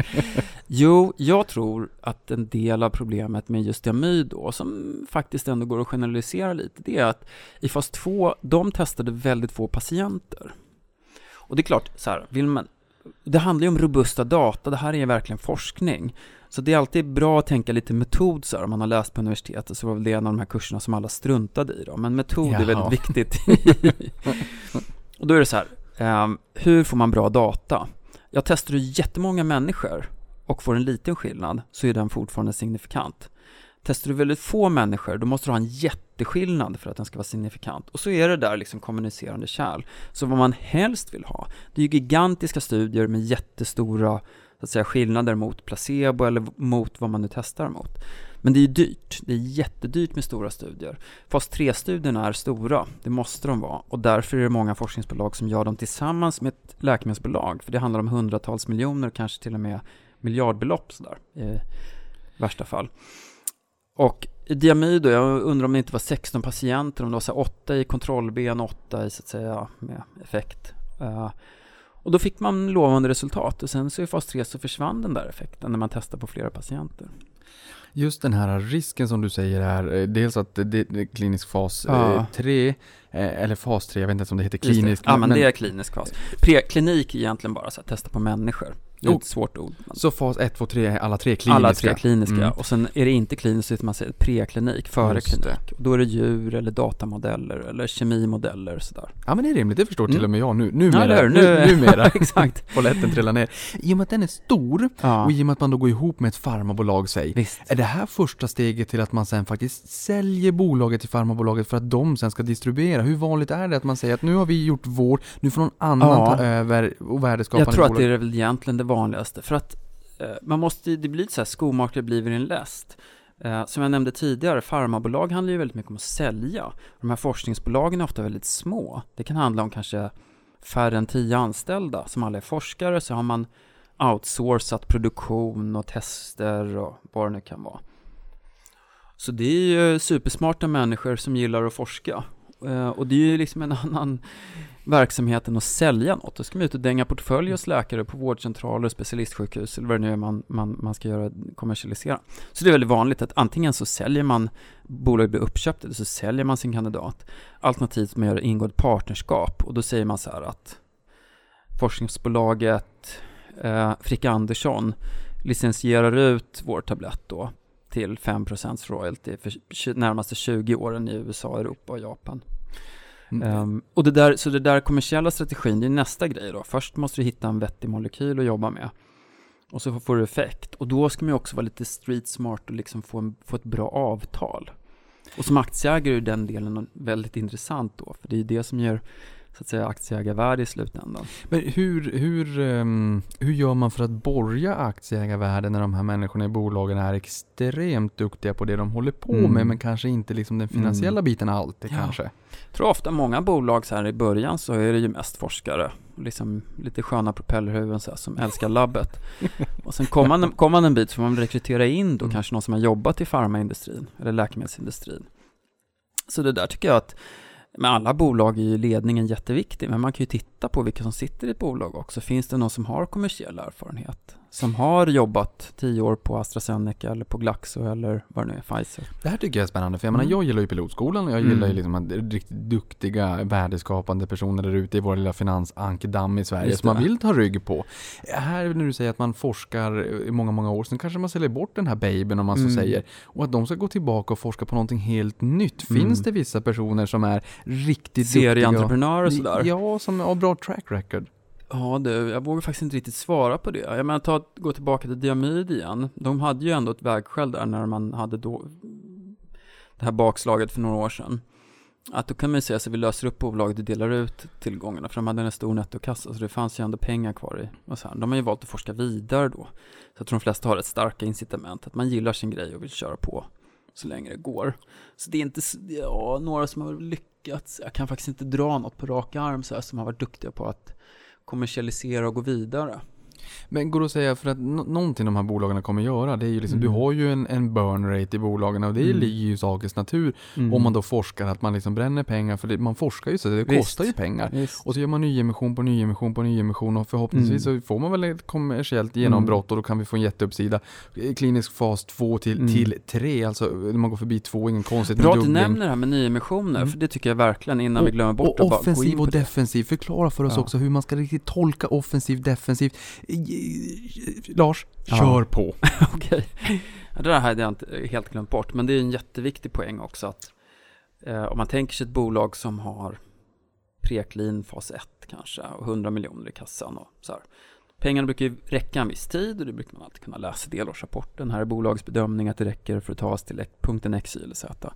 Jo, jag tror att en del av problemet med just diamyd då, som faktiskt ändå går att generalisera lite, det är att i fas 2, de testade väldigt få patienter. Och det är klart, så här, vill man, det handlar ju om robusta data, det här är verkligen forskning. Så det är alltid bra att tänka lite metod så här, om man har läst på universitetet så var väl det en av de här kurserna som alla struntade i då. Men metod är Jaha. väldigt viktigt. och då är det så här, Ehm, hur får man bra data? Jag testar du jättemånga människor och får en liten skillnad så är den fortfarande signifikant. Testar du väldigt få människor, då måste du ha en jätteskillnad för att den ska vara signifikant. Och så är det där liksom kommunicerande kärl. Så vad man helst vill ha, det är ju gigantiska studier med jättestora så att säga, skillnader mot placebo eller mot vad man nu testar mot. Men det är ju dyrt. Det är jättedyrt med stora studier. Fas 3-studierna är stora, det måste de vara. Och därför är det många forskningsbolag som gör dem tillsammans med ett läkemedelsbolag. För det handlar om hundratals miljoner, kanske till och med miljardbelopp sådär, i värsta fall. Och i diamyd då, jag undrar om det inte var 16 patienter, om det var så 8 i kontrollben, 8 i så att säga med effekt. Uh, och då fick man lovande resultat och sen så i fas 3 så försvann den där effekten när man testar på flera patienter. Just den här risken som du säger är eh, dels att det det är klinisk fas Ja. 3, eller fas 3, jag vet inte ens om det heter Just det. klinisk. Ja men det är klinisk fas. Preklinik är egentligen bara så att testa på människor. Det är Jo. ett svårt ord. Så fas 1, 2, 3, alla tre kliniska? Alla tre kliniska. Mm. Och sen är det inte kliniskt så heter man säger preklinik, före klinik. Och då är det djur eller datamodeller eller kemimodeller sådär. Ja men det är rimligt, det förstår till Mm. och med jag nu. Numera. Ja, nu, Nu- numera. Exakt. Polletten trillar ner. I och med att den är stor Ja, och i och med att man då går ihop med ett farmabolag, säg. visst. Är det här första steget till att man sen faktiskt säljer bolaget till farmabolaget för att de sen ska distribuera? Hur vanligt är det att man säger att nu har vi gjort vår, nu får någon annan Ja. ta över och värdeskapande Jag tror att bolag? det är väl egentligen det vanligaste. För att eh, man måste, det blir så här skomakare blir en läst. Eh, som jag nämnde tidigare, farmabolag handlar ju väldigt mycket om att sälja. De här forskningsbolagen är ofta väldigt små. Det kan handla om kanske färre än tio anställda. Som alla är forskare så har man outsourcat produktion och tester och vad det nu kan vara. Så det är ju supersmarta människor som gillar att forska. Eh, och det är ju liksom en annan verksamheten att sälja något. Då ska man ut och dänga portfölj hos läkare på vårdcentraler, specialistsjukhus eller vad det nu är man, man, man ska göra, kommersialisera. Så det är väldigt vanligt att antingen så säljer man, bolaget blir uppköpt eller så säljer man sin kandidat. Alternativt man gör ingått partnerskap och då säger man så här att forskningsbolaget eh, Frick Andersson licensierar ut vår tablett då till 5% royalty för närmaste 20 åren i USA, Europa och Japan. Mm. Um, och det där, så det där kommersiella strategin, det är nästa grej då. Först måste du hitta en vettig molekyl att jobba med. Och så får du effekt. Och då ska man ju också vara lite street smart och liksom få, en, få ett bra avtal. Och som aktieägare är den delen väldigt intressant då. För det är ju det som gör så att säga aktieägarvärde i slutändan. Men hur, hur, ehm, hur gör man för att borga aktieägarvärden när de här människorna i bolagen är extremt duktiga på det de håller på Mm. med, men kanske inte liksom den finansiella biten alltid Ja. kanske? Jag tror ofta många bolag så här i början så är det ju mest forskare. Liksom lite sköna propellerhuvuden så här, som älskar labbet. Och sen kommer man, kom man en bit så får man rekrytera in då Mm. kanske någon som har jobbat i farmaindustrin eller läkemedelsindustrin. Så det där tycker jag att med alla bolag är ju ledningen jätteviktig, men man kan ju titta på vilka som sitter i ett bolag också. Finns det någon som har kommersiell erfarenhet? Som har jobbat tio år på AstraZeneca eller på Glaxo eller vad det nu är, Pfizer. Det här tycker jag är spännande, för jag menar, Mm. jag gillar ju pilotskolan och jag Mm. gillar ju liksom att det är riktigt duktiga, värdeskapande personer där ute i vår lilla finansankedamm i Sverige som man vill ta rygg på. Här när du säger att man forskar i många, många år, sen kanske man säljer bort den här babyn om man så Mm. säger, och att de ska gå tillbaka och forska på någonting helt nytt. Mm. Finns det vissa personer som är riktigt duktiga? Serieentreprenörer och sådär. Ja, som har bra track record. Ja du, jag vågar faktiskt inte riktigt svara på det. Jag menar, ta, gå tillbaka till Diamyd igen. De hade ju ändå ett vägskäl där när man hade då det här bakslaget för några år sedan. Att då kan man ju säga att vi löser upp bolaget och delar ut tillgångarna, för de hade en stor nettokassa, så det fanns ju ändå pengar kvar i. Och så här. De har ju valt att forska vidare då. Så jag tror de flesta har ett starka incitament, att man gillar sin grej och vill köra på så länge det går. Så det är inte, ja, några som har lyckats, jag kan faktiskt inte dra något på rak arm så här, som har varit duktiga på att kommersialisera och gå vidare. Men går det att säga, för att nå- någonting de här bolagen kommer göra, det är ju liksom, Mm. du har ju en, en burn rate i bolagen och det Mm. ligger ju i sakens natur. Om man då forskar, att man liksom bränner pengar, för det, man forskar ju så det Visst. kostar ju pengar. Visst. Och så gör man nyemission på nyemission på nyemission och förhoppningsvis Mm. så får man väl ett kommersiellt genombrott och då kan vi få en jätteuppsida. Eh, Klinisk fas 2 till, Mm. till 3, alltså när man går förbi 2, ingen konstigt Bra att du nämner det här med nyemissioner, Mm. för det tycker jag verkligen innan vi glömmer bort och in offensiv och defensiv. Förklara för oss Ja. också hur man ska riktigt tolka offensiv, defensiv. Eh, Lars, Ja. kör på. Okej. Det där hade jag inte helt glömt bort, men det är en jätteviktig poäng också att eh, om man tänker sig ett bolag som har preklin fas 1 kanske och 100 miljoner i kassan och så här. Pengarna brukar ju räcka en viss tid och det brukar man alltid kunna läsa i delårsrapporten. Här är bolagets bedömning att det räcker för att ta oss till punkten X, Y eller Z.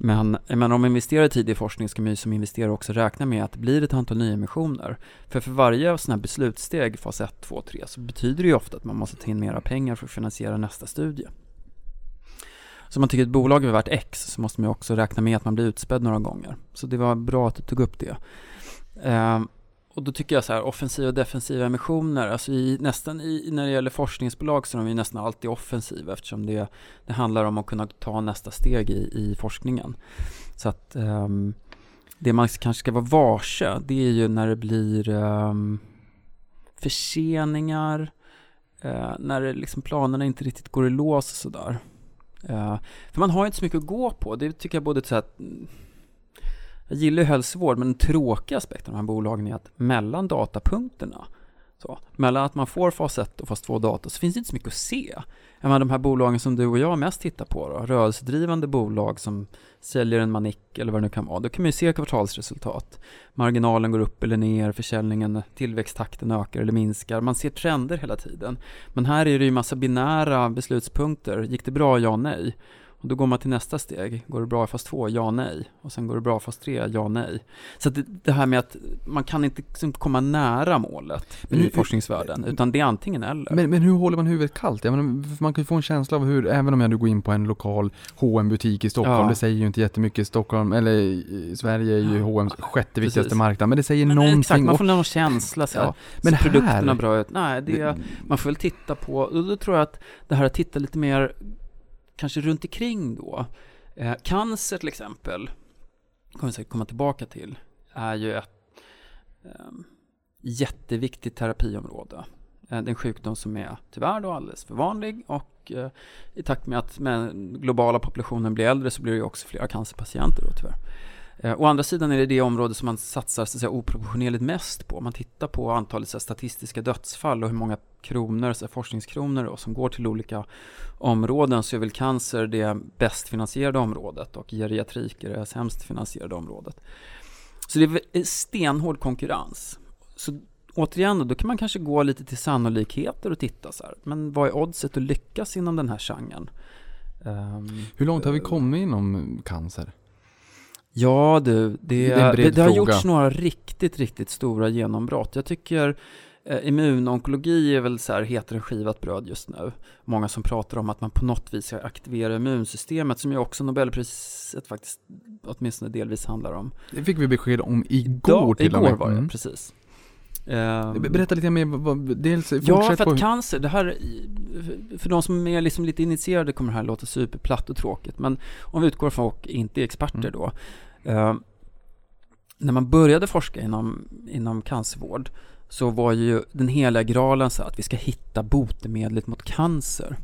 Men, men om man investerar i tidig forskning ska man ju som investerare också räkna med att det blir ett antal nyemissioner. För för varje sån här beslutssteg, fas 1, 2, 3, så betyder det ju ofta att man måste ta in mera pengar för att finansiera nästa studie. Så om man tycker ett bolag är värt X så måste man ju också räkna med att man blir utspädd några gånger. Så det var bra att du tog upp det. Ehm, och då tycker jag så här, offensiva och defensiva emissioner, alltså i, nästan i, när det gäller forskningsbolag så är de ju nästan alltid offensiva eftersom det, det handlar om att kunna ta nästa steg i, i forskningen. Så att um, det man kanske ska vara varse, det är ju när det blir um, förseningar, uh, när det liksom planerna inte riktigt går i lås och sådär. Uh, för man har inte så mycket att gå på, det tycker jag både så att jag gillar ju hälsovård, men den tråkiga aspekten av de här bolagen är att mellan datapunkterna, så, mellan att man får fas 1 och fas 2 data, så finns det inte så mycket att se. Även de här bolagen som du och jag mest tittar på, då, rörelsedrivande bolag som säljer en manick eller vad det nu kan vara, då kan man ju se kvartalsresultat. Marginalen går upp eller ner, försäljningen, tillväxttakten ökar eller minskar. Man ser trender hela tiden. Men här är det ju massa binära beslutspunkter. Gick det bra? Ja, nej. Och då går man till nästa steg. Går det bra i fas 2? Ja, nej. Och sen går det bra i fas 3? Ja, nej. Så det, det, här med att man kan inte liksom komma nära målet men, i forskningsvärlden, utan det är antingen eller. Men, men hur håller man huvudet kallt? Menar, man kan ju få en känsla av hur, även om jag nu går in på en lokal hm butik i Stockholm, ja. det säger ju inte jättemycket. Stockholm, eller Sverige är ju H&M's sjätte viktigaste Precis. marknad, men det säger men, någonting. Exakt, man får någon känsla så här. Ja. Men här, produkterna bra ut? Nej, det, man får väl titta på, och då tror jag att det här att titta lite mer kanske runt omkring då. Eh, cancer till exempel, kommer vi säkert komma tillbaka till, är ju ett eh, jätteviktigt terapiområde. Eh, det är en sjukdom som är tyvärr då alldeles för vanlig och eh, i takt med att med globala populationen blir äldre så blir det ju också fler cancerpatienter då tyvärr. Eh, å andra sidan är det det område som man satsar så att säga, oproportionerligt mest på. Om man tittar på antalet här, statistiska dödsfall och hur många kronor, så här, forskningskronor då, som går till olika områden så är väl cancer det bäst finansierade området och geriatrik är det sämst finansierade området. Så det är stenhård konkurrens. Så återigen då, då kan man kanske gå lite till sannolikheter och titta så här. Men vad är oddset att lyckas inom den här genren? Um, Hur långt har vi kommit inom cancer? Ja du, det, det, det, det har gjorts några riktigt, riktigt stora genombrott. Jag tycker eh, immunonkologi är väl så här, heter skivat bröd just nu. Många som pratar om att man på något vis ska aktivera immunsystemet, som ju också Nobelpriset faktiskt åtminstone delvis handlar om. Det fick vi besked om igår till och med. Igår var det, mm. precis. Um, Berätta lite mer, vad, dels Ja, för att cancer, det här, för de som är liksom lite initierade kommer det här låta superplatt och tråkigt, men om vi utgår från och inte är experter mm. då, Eh, när man började forska inom, inom cancervård så var ju den heliga graalen så att vi ska hitta botemedlet mot cancer.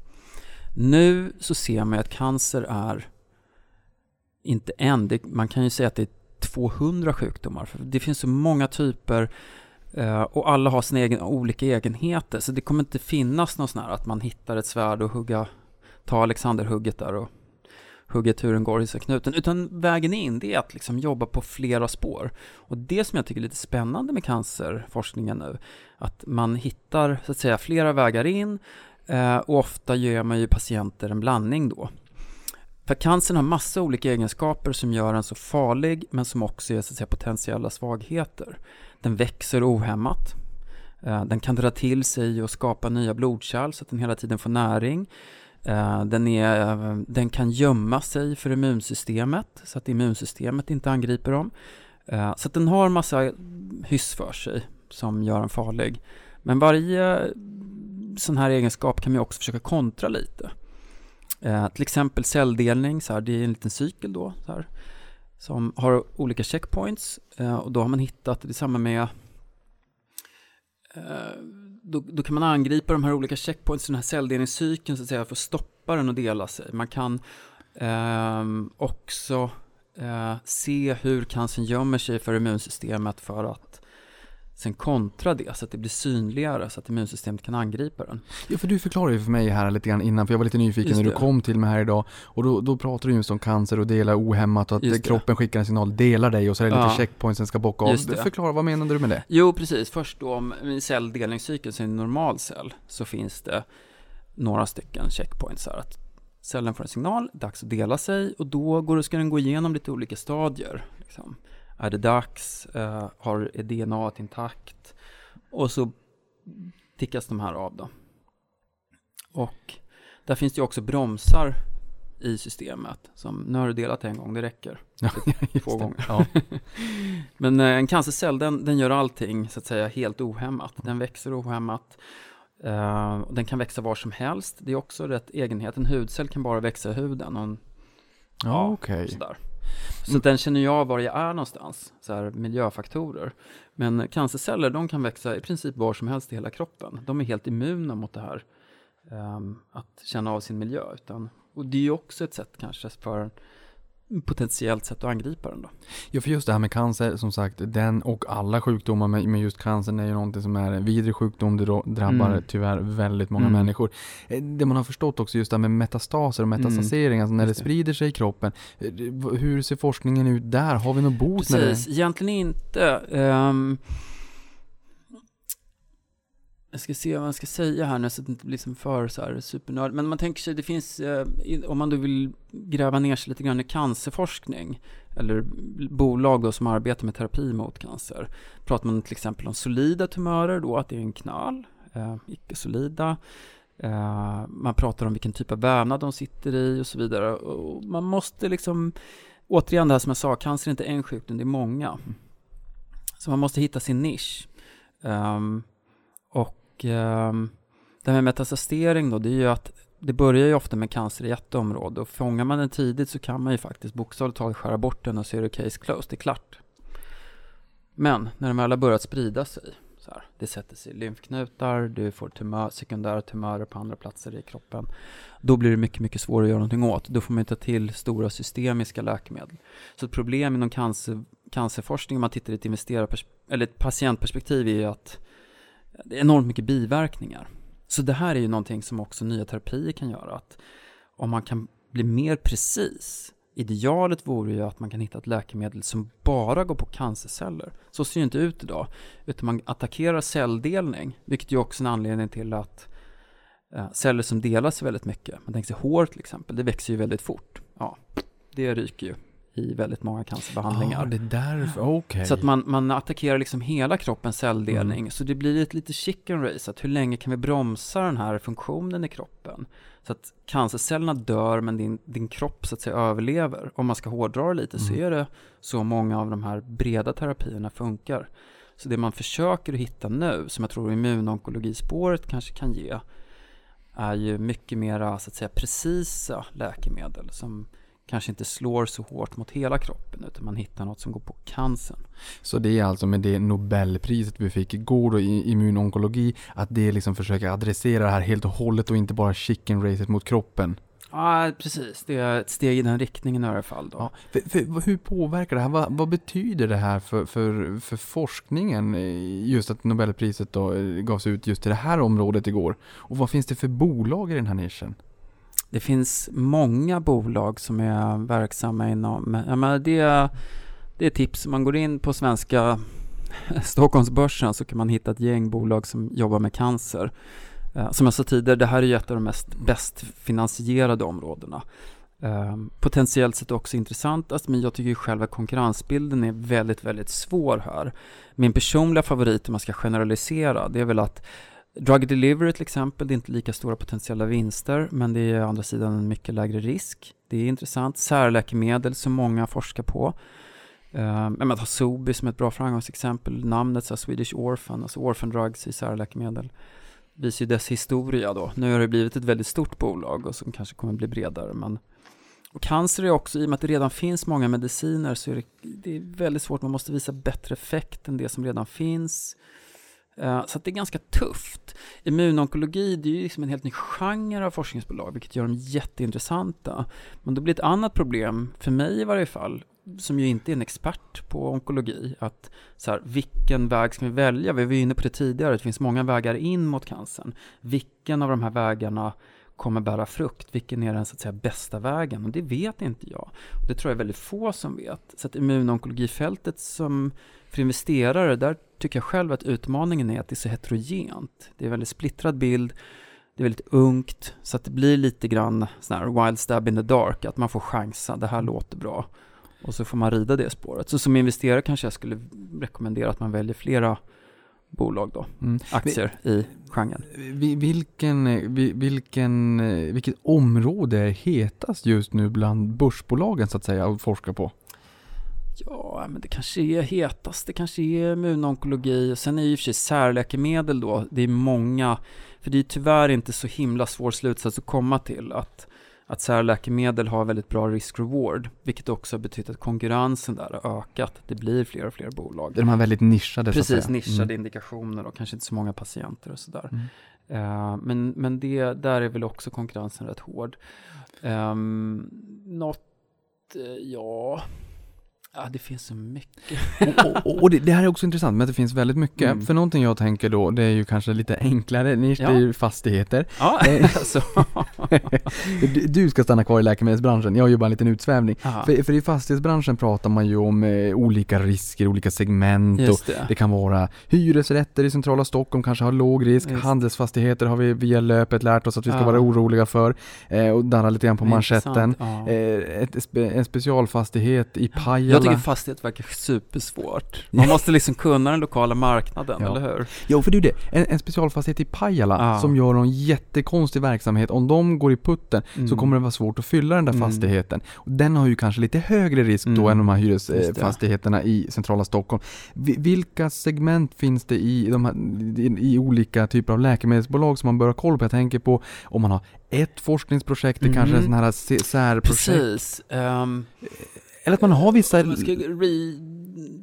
Nu så ser man att cancer är inte en, det, man kan ju säga att det är 200 sjukdomar. För det finns så många typer eh, och alla har sina egen, olika egenheter. Så det kommer inte finnas någon sån här att man hittar ett svärd och hugga, ta Alexanderhugget där och hugga turen går i knuten, utan vägen in det är att liksom jobba på flera spår. Och det som jag tycker är lite spännande med cancerforskningen nu, att man hittar så att säga flera vägar in eh, och ofta ger man ju patienter en blandning då. För cancern har massa olika egenskaper som gör den så farlig, men som också är så att säga, potentiella svagheter. Den växer ohämmat. Eh, den kan dra till sig och skapa nya blodkärl så att den hela tiden får näring. Eh, den, är, den kan gömma sig för immunsystemet så att immunsystemet inte angriper dem. Eh, så att den har massa hyss för sig som gör den farlig. Men varje sån här egenskap kan man också försöka kontra lite. Eh, till exempel celldelning, så här, det är en liten cykel då, så här, som har olika checkpoints och då har man hittat, det är samma med då, då, kan man angripa de här olika checkpoints, den här celldelningscykeln så att säga, för att stoppa den och dela sig. Man kan eh, också eh, se hur cancern gömmer sig för immunsystemet för att sen kontra det så att det blir synligare så att immunsystemet kan angripa den. Ja, för du förklarade ju för mig här lite grann innan, för jag var lite nyfiken när du kom till mig här idag. Och då, då pratade du just om cancer och dela ohämmat och att kroppen skickar en signal, delar dig och så är det ja. lite checkpoints den ska bocka av. Förklara, vad menade du med det? Jo, precis. Först då om celldelningscykeln, så är en normal cell, så finns det några stycken checkpoints här. Att cellen får en signal, dags att dela sig och då går, ska den gå igenom lite olika stadier. Liksom. Är det dags? Uh, har, DNA intakt? Och så tickas de här av då. Och där finns det ju också bromsar i systemet. Som, nu har du delat en gång, det räcker. Ja, just Två gånger. Ja. Men eh, en cancercell, den, den gör allting så att säga helt ohämmat. Den växer ohämmat. Eh, och den kan växa var som helst. Det är också rätt egenhet. En hudcell kan bara växa i huden. Och en, Ja, okej. sådär. Så den känner jag var jag är någonstans. Så här, miljöfaktorer. Men cancerceller, de kan växa i princip var som helst i hela kroppen. De är helt immuna mot det här. ehm, att känna av sin miljö. Utan, och det är ju också ett sätt kanske för potentiellt sätt att angripa den då. Ja, för just det här med cancer, som sagt, den och alla sjukdomar, men just cancern är ju någonting som är en vidrig sjukdom, det drabbar Mm. tyvärr väldigt många Mm. människor. Eh, Det man har förstått också, just det här med metastaser och metastasering, alltså när det sprider sig i kroppen. Eh, Hur ser forskningen ut där? Har vi någon bot Precis, det? egentligen inte. Ehm, jag ska se vad jag ska säga här nu så att det inte blir som för så här supernörd. Men man tänker sig, det finns, eh, om man då vill gräva ner sig lite grann i cancerforskning, eller bolag då som arbetar med terapi mot cancer, pratar man till exempel om solida tumörer då, att det är en knöl, eh, icke-solida. Eh, man pratar om vilken typ av vävnad de sitter i och så vidare. Och man måste liksom, återigen det här som jag sa, cancer är inte en sjukdom, det är många. Så man måste hitta sin nisch. Ehm, och um, det här med metastasering då, det är ju att det börjar ju ofta med cancer i ett område och fångar man den tidigt så kan man ju faktiskt bokstavligt talat skära bort den och så är det case closed, det är klart. Men när de väl har börjat sprida sig, så här, det sätter sig i lymfknutar, du får tumör, sekundära tumörer på andra platser i kroppen, då blir det mycket, mycket svårare att göra någonting åt. Då får man ju ta till stora systemiska läkemedel. Så ett problem inom cancer, cancerforskning, om man tittar i ett eller ett patientperspektiv, är ju att det är enormt mycket biverkningar. Så det här är ju någonting som också nya terapier kan göra. Att om man kan bli mer precis, idealet vore ju att man kan hitta ett läkemedel som bara går på cancerceller. Så ser det ju inte ut idag. Utan man attackerar celldelning, vilket ju också är en anledning till att eh, celler som delas väldigt mycket, man tänker sig hår till exempel, det växer ju väldigt fort. Ja, det ryker ju i väldigt många cancerbehandlingar. Ja, det är därför, okej. Så att man, man attackerar liksom hela kroppens celldelning. Så det blir ett lite chicken race. Att hur länge kan vi bromsa den här funktionen i kroppen? Så att cancercellerna dör men din, din kropp så att säga överlever. Om man ska hårdra det lite så Mm. är det så många av de här breda terapierna funkar. Så det man försöker att hitta nu, som jag tror immunonkologispåret kanske kan ge, är ju mycket mera så att säga precisa läkemedel som kanske inte slår så hårt mot hela kroppen utan man hittar något som går på cancern. Så det är alltså med det Nobelpriset vi fick igår då i immunonkologi, att det liksom försöker adressera det här helt och hållet och inte bara chicken racet mot kroppen. Ja, precis. Det är ett steg i den riktningen i alla fall. Då. Ja, för, för, hur påverkar det här? Vad, vad betyder det här för, för, för forskningen? eh, Just att Nobelpriset då eh, gavs ut just till det här området igår. Och vad finns det för bolag i den här nischen? Det finns många bolag som är verksamma inom... Ja, men det, är, det är tips. Om man går in på svenska Stockholmsbörsen så kan man hitta ett gäng bolag som jobbar med cancer. Eh, som jag sa tidigare, det här är ju ett av de mest bäst finansierade områdena. Ehm, potentiellt sett också intressantast, men jag tycker ju själva konkurrensbilden är väldigt, väldigt svår här. Min personliga favorit om man ska generalisera, det är väl att Drug delivery till exempel, det är inte lika stora potentiella vinster, men det är å andra sidan en mycket lägre risk. Det är intressant. Särläkemedel som många forskar på. Eh, men ta Sobi som ett bra framgångsexempel. Namnet så här, Swedish Orphan, alltså orphan drugs i särläkemedel. Visar ju dess historia då. Nu har det blivit ett väldigt stort bolag och som kanske kommer bli bredare. Men... Och cancer är också, i och med att det redan finns många mediciner så är det, det är väldigt svårt. Man måste visa bättre effekt än det som redan finns. Eh, så att det är ganska tufft. Immunonkologi, det är ju liksom en helt ny genre av forskningsbolag, vilket gör dem jätteintressanta. Men då blir ett annat problem, för mig i varje fall, som ju inte är en expert på onkologi, att så här, vilken väg ska vi välja? Vi var ju inne på det tidigare, det finns många vägar in mot cancern. Vilken av de här vägarna kommer bära frukt? Vilken är den så att säga bästa vägen? Och det vet inte jag. Och det tror jag är väldigt få som vet. Så att immunonkologifältet som för investerare, där tycker jag själv att utmaningen är att det är så heterogent. Det är en väldigt splittrad bild, det är väldigt ungt, så att det blir lite grann sån här wild stab in the dark, att man får chansa, det här låter bra. Och så får man rida det spåret. Så som investerare kanske jag skulle rekommendera att man väljer flera bolag då, Mm. aktier i genren. Vi- Vilken, vi- vilken, vilket område är hetast just nu bland börsbolagen så att säga att forska på? Ja, men det kanske är hetast. Det kanske är immunonkologi. Och sen är ju i och för sig särläkemedel då, det är många, för det är tyvärr inte så himla svår slutsats att komma till att, att särläkemedel har väldigt bra risk-reward, vilket också har betytt att konkurrensen där har ökat. Det blir fler och fler bolag. Det är de här väldigt nischade Precis, nischade Mm. indikationer och kanske inte så många patienter och sådär. Mm. Eh, men men det, där är väl också konkurrensen rätt hård. Um, något, eh, ja, ja, det finns så mycket. och, och, och det, det här är också intressant, men att det finns väldigt mycket. Mm. För någonting jag tänker då, det är ju kanske lite enklare nisch, Ja. det är ju fastigheter. Ja, Eh. alltså. Du, ska stanna kvar i läkemedelsbranschen, jag gör bara en liten utsvävning. För, för i fastighetsbranschen pratar man ju om eh, olika risker, olika segment och just det. det kan vara hyresrätter i centrala Stockholm, kanske har låg risk. Just. Handelsfastigheter har vi via löpet lärt oss att vi ska Ja. vara oroliga för. Eh, och darra lite grann på manschetten. Ja. Eh, ett, en specialfastighet i Jag Pajala. tycker fastighet verkar supersvårt. Man måste liksom kunna den lokala marknaden, Ja. eller hur? Jo, för det är det. En, en specialfastighet i Pajala Ja. som gör någon jättekonstig verksamhet. Om de går i putten så Mm. kommer det vara svårt att fylla den där Mm. fastigheten. Och den har ju kanske lite högre risk då Mm. än de här hyresfastigheterna i centrala Stockholm. Vi- Vilka segment finns det i, de här, i, olika typer av läkemedelsbolag som man bör ha koll på? Jag tänker på om man har ett forskningsprojekt, det kanske är Mm. sådana här särprojekt. Precis. ehm, Eller att man har vissa... om ska re,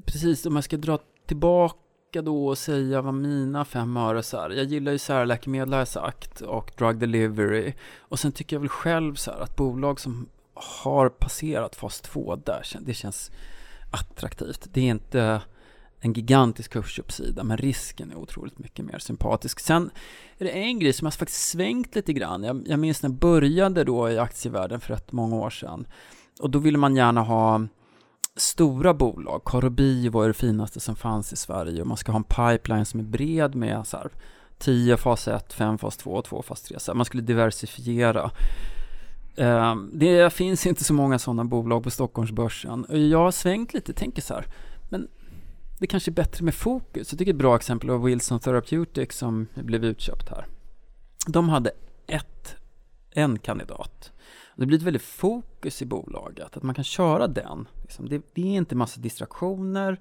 precis, om jag ska dra tillbaka då och säga vad mina fem öre så här. Jag gillar ju särläkemedel har jag sagt och drug delivery. Och sen tycker jag väl själv så här att bolag som har passerat fas 2 där, det känns attraktivt. Det är inte en gigantisk kursuppsida, men risken är otroligt mycket mer sympatisk. Sen är det en grej som har faktiskt svängt lite grann. Jag, jag minns när jag började då i aktievärlden för rätt många år sedan. Och då ville man gärna ha stora bolag. Karobi var det finaste som fanns i Sverige och man ska ha en pipeline som är bred med så här 10 fas 1, 5 fas 2, 2 fas 3. Så här, man skulle diversifiera. Eh, Det finns inte så många sådana bolag på Stockholmsbörsen. Och Jag har svängt lite, tänker så här, men det kanske är bättre med fokus. Jag tycker ett bra exempel var Wilson Therapeutics som blev utköpt här. De hade ett, en kandidat. Det blir ett väldigt fokus i bolaget, att man kan köra den. Liksom. Det, det är inte massa distraktioner.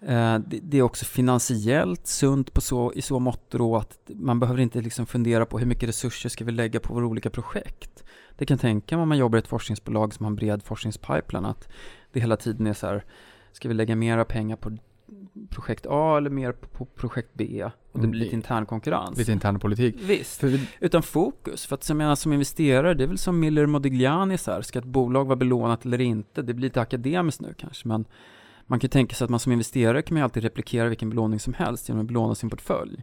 Eh, det, det är också finansiellt sunt på så, i så mått då att man behöver inte liksom fundera på hur mycket resurser ska vi lägga på våra olika projekt. Det kan tänka mig om man jobbar i ett forskningsbolag som har en bred forskningspipeline att det hela tiden är så här, ska vi lägga mera pengar på projekt A eller mer på, projekt B? Och det blir lite intern konkurrens. Lite intern politik. Visst. Vi- Utan fokus. För att jag menar, som investerare, det är väl som Miller Modigliani så här, ska ett bolag vara belånat eller inte? Det blir lite akademiskt nu kanske, men man kan ju tänka sig att man som investerare kan man ju alltid replikera vilken belåning som helst genom att belåna sin portfölj.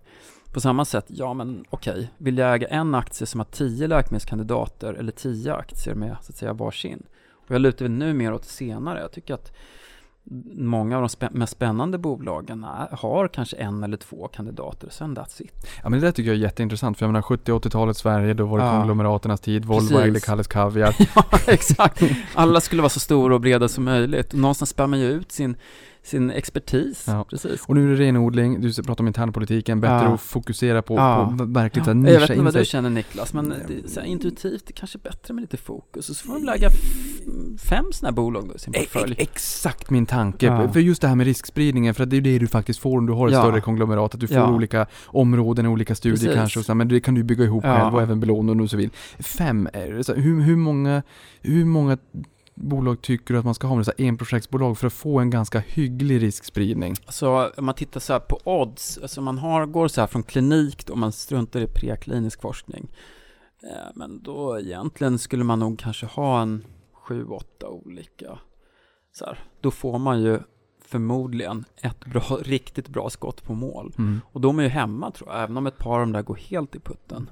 På samma sätt, ja men okej, vill jag äga en aktie som har tio läkemedelskandidater eller tio aktier med så att säga varsin? Och jag lutar väl nu mer åt senare. Jag tycker att många av de spä- mest spännande bolagen har kanske en eller två kandidater, sen that's it. Ja men det där tycker jag är jätteintressant för jag menar 70-80-talet Sverige, då var det Ja. konglomeraternas tid, Volvo ägde Kalles Kaviar. Ja, exakt. Alla skulle vara så stora och breda som möjligt. Och någonstans spär man ju ut sin, sin expertis. Ja. Precis. Och nu är det renodling, du pratar om internpolitiken, bättre Ja. att fokusera på, Ja. på verkligt Ja, ja. jag vet nischa inte vad du känner Niklas, men det, så här, intuitivt det kanske är bättre med lite fokus. Och så får de lägga fem sådana här bolag då i sin E- portfölj. e- Exakt min tanke, Ja. för just det här med riskspridningen, för det är det du faktiskt får om du har ett Ja. större konglomerat, att du får Ja. olika områden, olika studier Precis. kanske, och så, här, men det kan du bygga ihop Ja. själv och även belåna om du så vill. Fem, är det så här, hur, hur många, hur många bolag tycker du att man ska ha med så här enprojektsbolag för att få en ganska hygglig riskspridning? Så om man tittar så här på odds, alltså man har, går så här från klinik då, man struntar i preklinisk forskning. Eh, men då egentligen skulle man nog kanske ha en sju, åtta olika. Så här. Då får man ju förmodligen ett bra, riktigt bra skott på mål. Mm. Och de är ju hemma tror jag, även om ett par av dem där går helt i putten.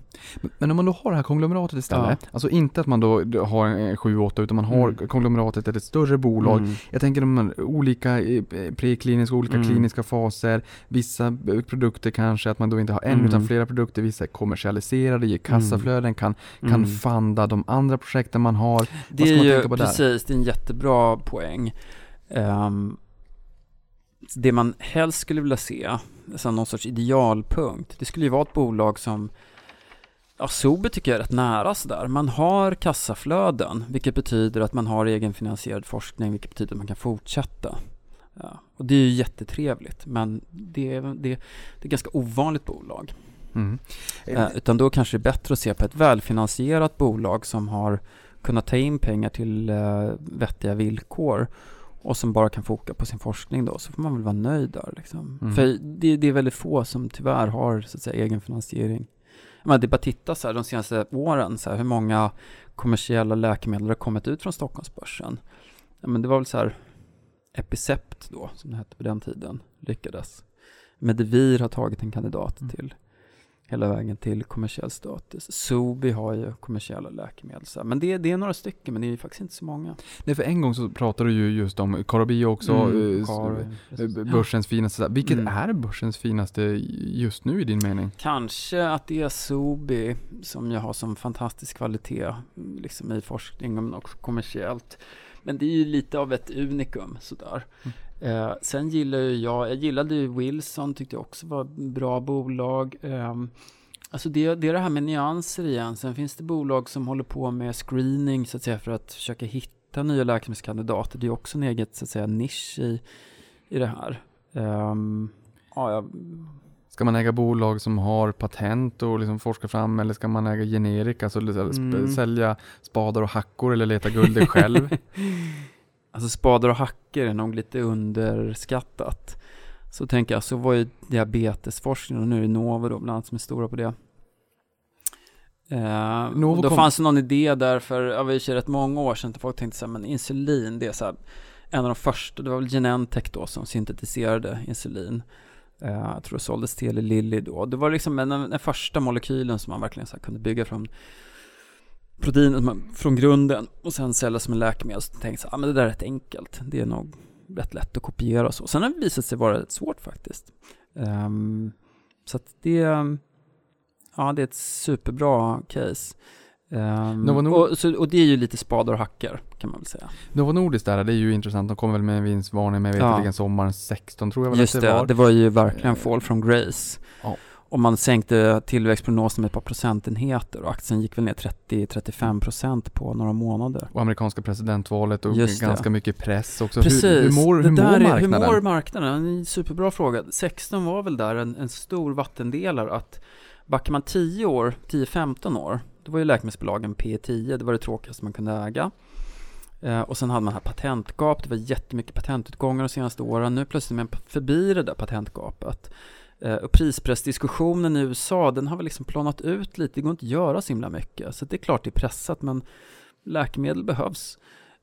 Men- om man då har det här konglomeratet istället, alltså inte att man då har en 7-8 utan man har Mm. konglomeratet ett större bolag. Mm. Jag tänker de olika eh, prekliniska, olika Mm. kliniska faser, vissa produkter kanske, att man då inte har en Mm. utan flera produkter, vissa är kommersialiserade, ger kassaflöden, kan, kan Mm. funda de andra projekten man har. Det är ju precis, det är en jättebra poäng. Ehm, det man helst skulle vilja se, alltså någon sorts idealpunkt. Det skulle ju vara ett bolag som Ja, Sobe tycker jag är rätt nära sådär. Man har kassaflöden, vilket betyder att man har egenfinansierad forskning, vilket betyder att man kan fortsätta. Ja, och det är ju jättetrevligt, men det är, det, det är ganska ovanligt bolag. Mm. Eh, utan då kanske det är bättre att se på ett välfinansierat bolag som har kunnat ta in pengar till eh, vettiga villkor och som bara kan foka på sin forskning då, så får man väl vara nöjd där liksom. Mm. För det, det är väldigt få som tyvärr har så att säga egen finansiering. Men det är bara att titta så här de senaste åren, så här, hur många kommersiella läkemedel har kommit ut från Stockholmsbörsen? Ja, men det var väl så här Epicept då, som det hette på den tiden, lyckades. Medivir har tagit en kandidat Mm. till hela vägen till kommersiell status. Sobi har ju kommersiella läkemedel. Men det, det är några stycken, men det är ju faktiskt inte så många. Nej, för en gång så pratade du ju just om Karabio också, Mm, eh, precis. eh, börsens finaste. Vilket Mm. är börsens finaste just nu i din mening? Kanske att det är Sobi som jag har som fantastisk kvalitet liksom i forskning men också kommersiellt. Men det är ju lite av ett unikum sådär. Eh, sen gillar ju jag, jag gillade ju Wilson, tyckte jag också var bra bolag. Eh, alltså det, det är det här med nyanser igen. Sen finns det bolag som håller på med screening så att säga för att försöka hitta nya läkemedelskandidater. Det är också en egen så att säga nisch i, i det här. Ehm, ja, jag, Ska man äga bolag som har patent och liksom forska fram eller ska man äga generika, alltså Mm. sälja spadar och hackor eller leta guldet själv? Alltså spadar och hackor är nog lite underskattat. Så tänker jag, så var ju diabetesforskning och nu är det Novo då bland annat som är stora på det. Eh, Novo då kom- fanns det någon idé där för, var ju rätt många år sedan, folk tänkte så här, men insulin, det är så här, en av de första, det var väl Genentech då som syntetiserade insulin. Eh, jag tror det såldes till Eli Lilly då. Det var liksom den, den första molekylen som man verkligen så här kunde bygga från proteinet från grunden och sen sälja som en läkemedel. Så tänkte jag, ah, men det där är rätt enkelt. Det är nog rätt lätt att kopiera och så. Sen har det visat sig vara rätt svårt faktiskt. Um, så att det, ja det är ett superbra case. Um, Novo Nord- och, så, och det är ju lite spadar och hackor kan man väl säga. Novo Nordisk där, det är ju intressant. De kom väl med en vinstvarning med Ja. veterligen sommaren 16 tror jag väl Just att det, det var. det var ju verkligen Eh, fall from grace. ja. Och man sänkte tillväxtprognosen med ett par procentenheter och aktien gick väl ner 30-35% på några månader. Och amerikanska presidentvalet och Just det. ganska mycket press också. Precis, Hur, hur mår, hur det mår där är, marknaden? Hur mår marknaden? En superbra fråga. 16 var väl där en, en stor vattendelare att backar man 10 år, 10-15 år, då var ju läkemedelsbolagen P10, det var det tråkigaste man kunde äga. Eh, och sen hade man här patentgap, det var jättemycket patentutgångar de senaste åren. Nu plötsligt är man förbi det där patentgapet. Eh, och prispressdiskussionen i USA, den har väl liksom planat ut lite, det går inte att göra så himla mycket. Så det är klart det är pressat, men läkemedel behövs.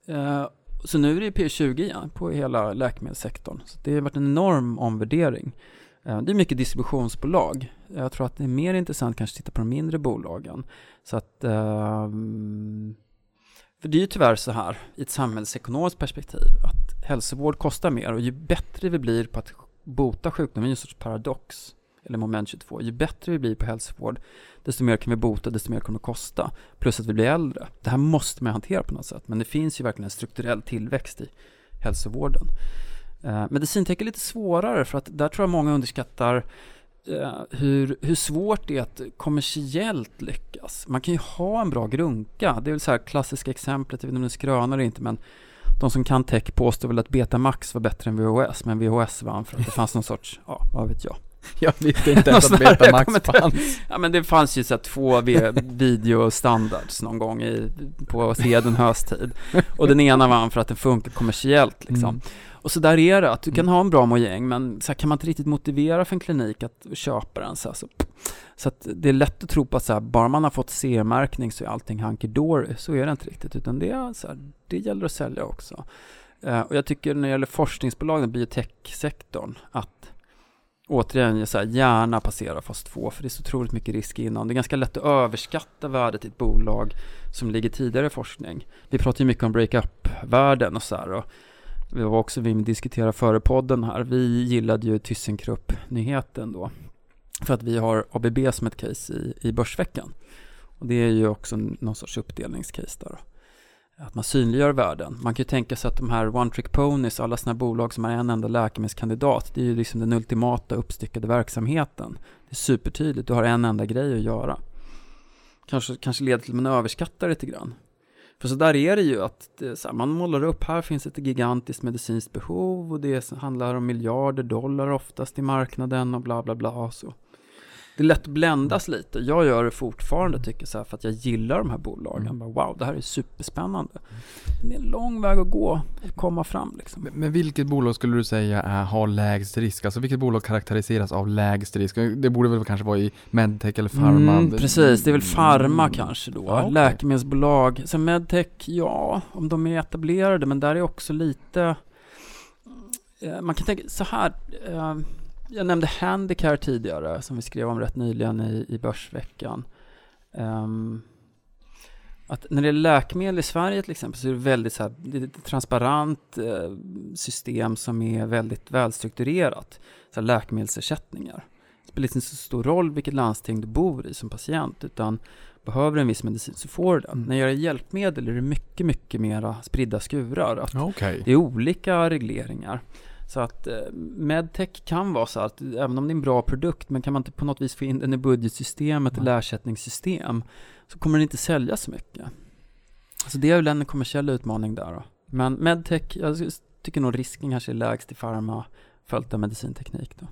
Eh, så nu är det P20 igen på hela läkemedelssektorn. Så det har varit en enorm omvärdering. Eh, det är mycket distributionsbolag. Jag tror att det är mer intressant kanske att titta på de mindre bolagen. Så att, ehm, för det är ju tyvärr så här i ett samhällsekonomiskt perspektiv att hälsovård kostar mer och ju bättre vi blir på att bota sjukdomen, det är ju en sorts paradox, eller moment 22, ju bättre vi blir på hälsovård, desto mer kan vi bota, desto mer kommer det kosta. Plus att vi blir äldre. Det här måste man hantera på något sätt, men det finns ju verkligen en strukturell tillväxt i hälsovården. Eh, medicintech är lite svårare för att där tror jag många underskattar eh, hur, hur svårt det är att kommersiellt lyckas. Man kan ju ha en bra grunka. Det är väl så här klassiska exemplet, jag vet inte om det är skröna eller inte, men de som kan tech påstår väl att Betamax var bättre än VHS, men VHS vann för att det fanns någon sorts, ja, vad vet jag. Jag visste inte ens att Betamax fanns. Ja men det fanns ju så här två videostandards någon gång i, på Hedenhös tid. Och den ena vann för att den funkar kommersiellt liksom. Mm. Och så där är det, att du kan Mm. ha en bra mojäng men så här, kan man inte riktigt motivera för en klinik att köpa den så, här, så, så att det är lätt att tro på att så här, bara man har fått CE-märkning så är allting hunky dory. Så är det inte riktigt, utan det, är, så här, det gäller att sälja också. Eh, och jag tycker när det gäller forskningsbolagen, biotechsektorn, att återigen så här, gärna passera fas 2 för det är så otroligt mycket risk innan. Det är ganska lätt att överskatta värdet i ett bolag som ligger tidigare i forskning. Vi pratar ju mycket om break-up-värden och så här. Och vi var också, vi diskuterade före podden här, vi gillade ju ThyssenKrupp-nyheten då. För att vi har ABB som ett case i, i Börsveckan. Och det är ju också någon sorts uppdelningscase där. då. att man synliggör värden. Man kan ju tänka sig att de här one trick ponies, alla sådana bolag som har en enda läkemedelskandidat, det är ju liksom den ultimata uppstyckade verksamheten. Det är supertydligt, du har en enda grej att göra. Kanske, kanske leder till att man överskattar lite grann. För så där är det ju att det så här, man målar upp, här finns ett gigantiskt medicinskt behov och det handlar om miljarder dollar oftast i marknaden och bla bla bla. Så. Det är lätt att bländas lite. Jag gör det fortfarande tycker så för att jag gillar de här bolagen. Mm. Wow, det här är superspännande. Det är en lång väg att gå att komma fram liksom. Men- Men vilket bolag skulle du säga är, har lägst risk? Alltså vilket bolag karaktäriseras av lägst risk? Det borde väl kanske vara i medtech eller pharma? Mm, precis, det är väl pharma Mm. kanske då. Ja, okej. Läkemedelsbolag. Sen medtech, ja, om de är etablerade, men där är också lite... eh, Man kan tänka så här. Jag nämnde Handicare tidigare, som vi skrev om rätt nyligen i, i Börsveckan. Ehm, att när det är läkemedel i Sverige till exempel så är det väldigt så här, det är ett transparent eh, system som är väldigt välstrukturerat. Så här läkemedelsersättningar. Det spelar inte så stor roll vilket landsting du bor i som patient, utan behöver du en viss medicin så får du den. Mm. När det gäller hjälpmedel är det mycket, mycket mera spridda skurar. Att Okej. det är olika regleringar. Så att eh, medtech kan vara så att även om det är en bra produkt, men kan man inte på något vis få in den i budgetsystemet eller ersättningssystem, så kommer den inte sälja så mycket. Så det är väl en kommersiell utmaning där då. Men medtech, jag tycker nog risken kanske är lägst i pharma, följt av medicinteknik då.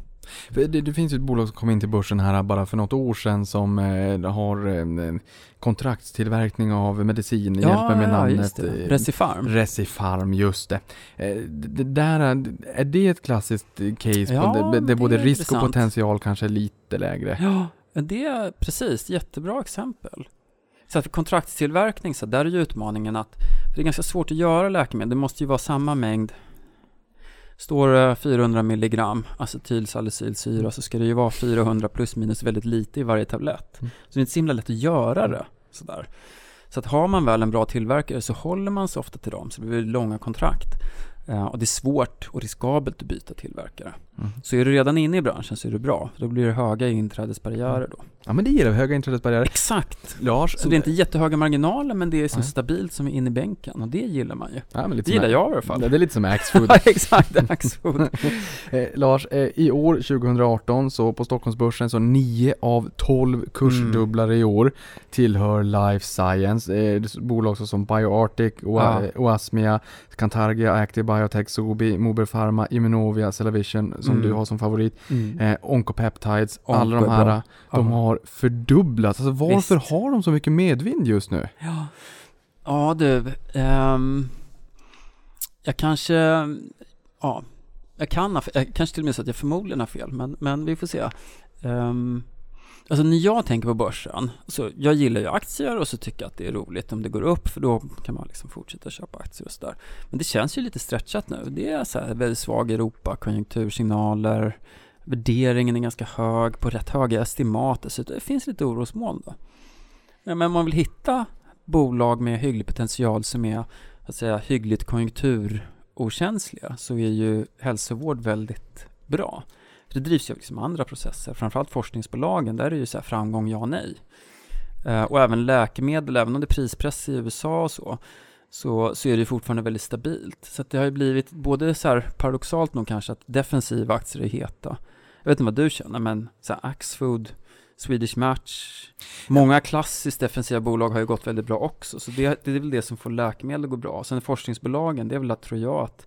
Det, det finns ju ett bolag som kom in till börsen här bara för något år sedan som eh, har eh, kontraktstillverkning av medicin. Hjälp mig med namnet. just det. eh, Recifarm. Recifarm, just det. Eh, det där, är- är det ett klassiskt eh, case Ja, på, där, det där både är risk och intressant. potential kanske är lite lägre? Ja, det är precis, jättebra exempel. Så för kontraktstillverkning, så där är ju utmaningen att det är ganska svårt att göra läkemedel. Det måste ju vara samma mängd. Står det 400 milligram acetylsalicylsyra så ska det ju vara 400 plus minus väldigt lite i varje tablett. Mm. Så det är inte så himla lätt att göra det sådär. Så att har man väl en bra tillverkare så håller man sig ofta till dem, så det blir långa kontrakt. Eh, och det är svårt och riskabelt att byta tillverkare. Mm. Så är du redan inne i branschen så är det bra, då blir det höga inträdesbarriärer då. Ja men det gillar vi, höga inträdesbarriärer. Exakt! Lars, Så det är inte jättehöga marginaler, men det är så stabilt som är inne i bänken och det gillar man ju. ja, men lite Det gillar jag i alla fall. Det är lite som Axfood. Ja, exakt, Axfood. Eh, Lars, eh, i år 2018 så på Stockholmsbörsen så 9 av 12 kursdubblare i år tillhör Life Science. Eh, bolag som BioArctic, Oa, Ja. Oasmia, Cantargia, Active Biotech, Sobi, Mober Pharma, Immunovia, Cellavision som Mm. du har som favorit. Mm. Eh, Oncopeptides, Onco alla de är här, bra. de har fördubblats. Alltså varför Visst. har de så mycket medvind just nu? Ja, ja du. ehm, jag kanske, ja, jag kan jag kanske till och med så att jag förmodligen har fel, men, men vi får se. Um, alltså när jag tänker på börsen, så jag gillar ju aktier och så tycker jag att det är roligt om det går upp, för då kan man liksom fortsätta köpa aktier och sådär. Men det känns ju lite stretchat nu. Det är så här väldigt svag Europa, konjunktursignaler, värderingen är ganska hög, på rätt höga estimat, så det finns lite orosmoln då. Men om man vill hitta bolag med hygglig potential som är att säga, hyggligt konjunkturokänsliga så är ju hälsovård väldigt bra. För det drivs ju liksom andra processer, framförallt forskningsbolagen, där är det ju så här framgång, ja, nej. Eh, och även läkemedel, även om det är prispress i USA och så, så, så är det fortfarande väldigt stabilt. Så att det har ju blivit både så här paradoxalt nog kanske att defensiva aktier är heta. Jag vet inte vad du känner, men så här Axfood, Swedish Match, många klassiskt defensiva bolag har ju gått väldigt bra också. Så det, det är väl det som får läkemedel att gå bra. Sen forskningsbolagen, det är väl att, tror jag, att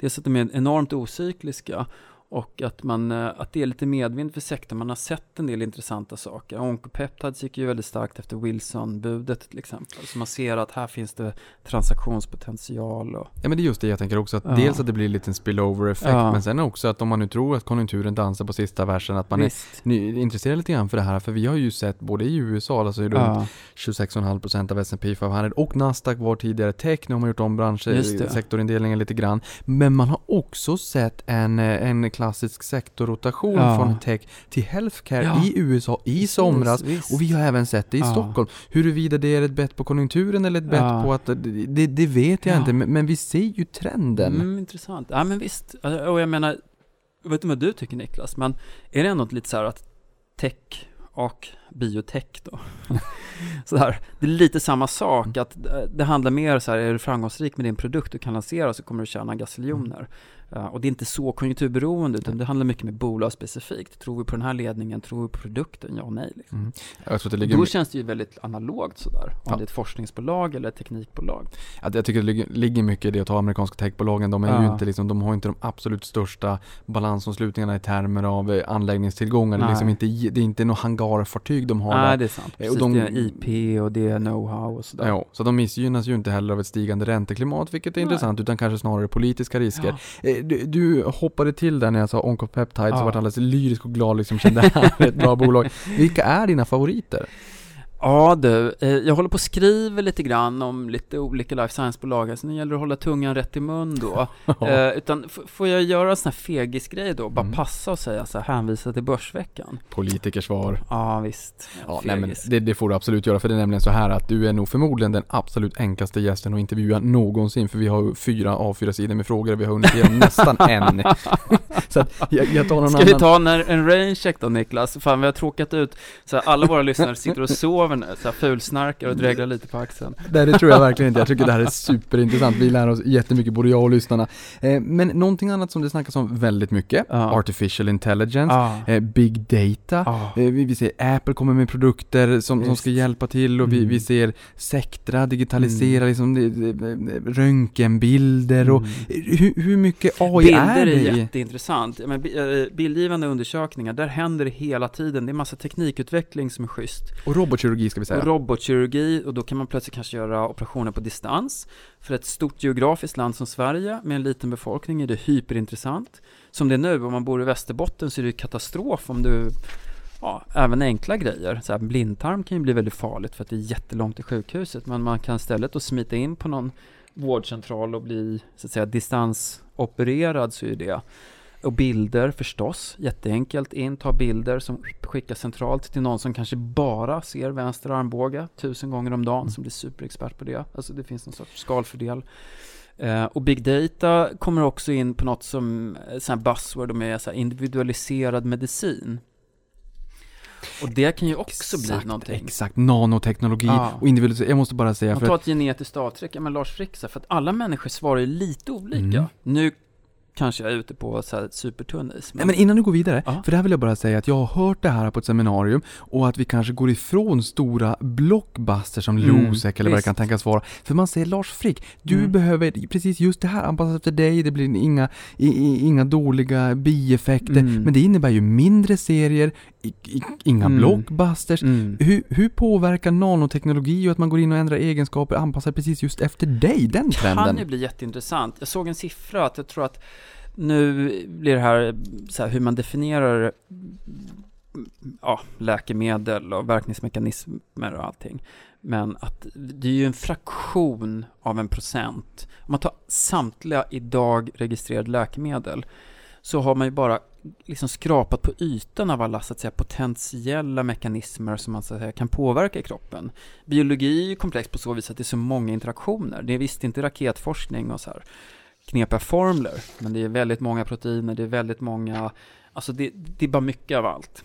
dels att de är enormt ocykliska och att, man, eh, att det är lite medvind för sektorn. Man har sett en del intressanta saker. Oncopeptides gick ju väldigt starkt efter Wilson-budet till exempel. Så man ser att här finns det transaktionspotential. Och, Ja men det är just det jag tänker också, att Ja. dels att det blir en liten spillover-effekt, Ja. men sen också att om man nu tror att konjunkturen dansar på sista versen, att man är Visst. ny, intresserad lite grann för det här, för vi har ju sett både i USA, alltså runt Ja, 26,5% av S&P 500 och Nasdaq var tidigare tech, nu har man gjort om branscher, sektorindelningen lite grann. Men man har också sett en, eh, en klassisk sektorrotation Ja. från tech till healthcare Ja. i USA i precis, somras. visst. Och vi har även sett det i Ja. Stockholm. Huruvida det är ett bett på konjunkturen eller ett bett på att, det, det, vet jag Ja. inte, men, men vi ser ju trenden. Mm, intressant. Ja men visst. Alltså, Och jag menar, jag vet inte vad du tycker Niklas, men är det ändå lite så här att tech och biotech då. så här, det är lite samma sak, att eh, det handlar mer så här, är du framgångsrik med din produkt du kan lansera så kommer du tjäna gasiljoner. Uh, och det är inte så konjunkturberoende, utan det handlar mycket med bolag specifikt. Tror vi på den här ledningen, tror vi på produkten, ja och nej. Liksom. Mm. Jag tror det ligger... Då känns det ju väldigt analogt sådär, om Ja. det är ett forskningsbolag eller ett teknikbolag. Jag tycker det ligger, mycket i det att ta amerikanska techbolagen. De, är ju Ja. inte liksom, de har inte de absolut största balansomslutningarna i termer av eh, anläggningstillgångar. Det är, liksom inte, det är inte något hangarfartyg de har Nej, där. det är sant. Och Precis, de- det är IP och det är know-how och sådär. Ja, så de missgynnas ju inte heller av ett stigande ränteklimat, vilket är Nej. intressant, utan kanske snarare politiska risker. Ja. Eh, Du, du hoppade till där när jag sa Oncopeptides Ja. och vart alldeles lyrisk och glad liksom, kände det här är ett bra bolag. Vilka är dina favoriter? Ja du, eh, jag håller på och skriver lite grann om lite olika life science-bolag, så nu gäller det att hålla tungan rätt i mun då. Eh, utan får jag göra en sån här fegisgrej då, bara Mm. passa och säga så här, hänvisa till Börsveckan? Politikersvar. Ja visst, Ja, nej, men det, det får du absolut göra, för det är nämligen så här att du är nog förmodligen den absolut enklaste gästen att intervjua någonsin, för vi har fyra A4-sidor med frågor vi har hunnit igenom nästan en. så att jag, jag tar någon Ska annan. vi ta en, en raincheck då Niklas? Fan vi har tråkat ut, så här, alla våra lyssnare sitter och sover nu, så här, fulsnarkar och dreglar lite på axeln. Nej det tror jag verkligen inte, jag tycker det här är superintressant, vi lär oss jättemycket, både jag och lyssnarna. Eh, men någonting annat som det snackas om väldigt mycket, Ja. artificial intelligence, Ja. eh, big data, Ja. Eh, Vi, ser Apple kommer med produkter som, som ska hjälpa till och vi, Mm. vi ser Sectra digitalisera Mm. liksom, röntgenbilder och Mm. hur, hur mycket AI Bilder är är, det i? jätteintressant. Men, bi- bildgivande undersökningar, där händer det hela tiden. Det är massa teknikutveckling som är schysst. Och robotkirurgi ska vi säga. Och robotkirurgi, och då kan man plötsligt kanske göra operationer på distans. För ett stort geografiskt land som Sverige, med en liten befolkning, är det hyperintressant. Som det är nu, om man bor i Västerbotten så är det katastrof om du Ja, även enkla grejer. Så här, blindtarm kan ju bli väldigt farligt för att det är jättelångt till sjukhuset. Men man kan istället då smita in på någon vårdcentral och bli så att säga distansopererad så är det. Och bilder förstås, jätteenkelt in, ta bilder som skickas centralt till någon som kanske bara ser vänster armbåge tusen gånger om dagen, som blir superexpert på det. Alltså det finns någon sorts skalfördel. Eh, och big data kommer också in på något som, eh, sån här buzzword, med så här individualiserad medicin. Och det kan ju också exakt, bli någonting. exakt, nanoteknologi Ja. och individualisering. Jag måste bara säga Man tar ett genetiskt avtryck, ja men Lars Frick, så för att alla människor svarar ju lite olika. Mm. Nu kanske jag är ute på så här supertunn is, Nej men innan du går vidare, Ja. för det här vill jag bara säga att jag har hört det här på ett seminarium och att vi kanske går ifrån stora blockbusters som Mm, Losec eller vad det kan tänkas vara. För man säger Lars Frick, du Mm. behöver precis just det här anpassat efter dig, det blir inga, i, i, inga dåliga bieffekter, Mm. men det innebär ju mindre serier, inga Mm. blockbusters. Mm. Hur, hur påverkar nanoteknologi och att man går in och ändrar egenskaper anpassat precis just efter dig, den kan ju trenden? bli jätteintressant. Jag såg en siffra att jag tror att nu blir det här, så här hur man definierar ja, läkemedel och verkningsmekanismer och allting. Men att det är ju en fraktion av en procent. Om man tar samtliga idag registrerade läkemedel så har man ju bara liksom skrapat på ytan av alla så att säga, potentiella mekanismer som man så att säga, kan påverka i kroppen. Biologi är ju komplext på så vis att det är så många interaktioner. Det är visst inte raketforskning och så här knepiga formler, men det är väldigt många proteiner, det är väldigt många, alltså det, det är bara mycket av allt.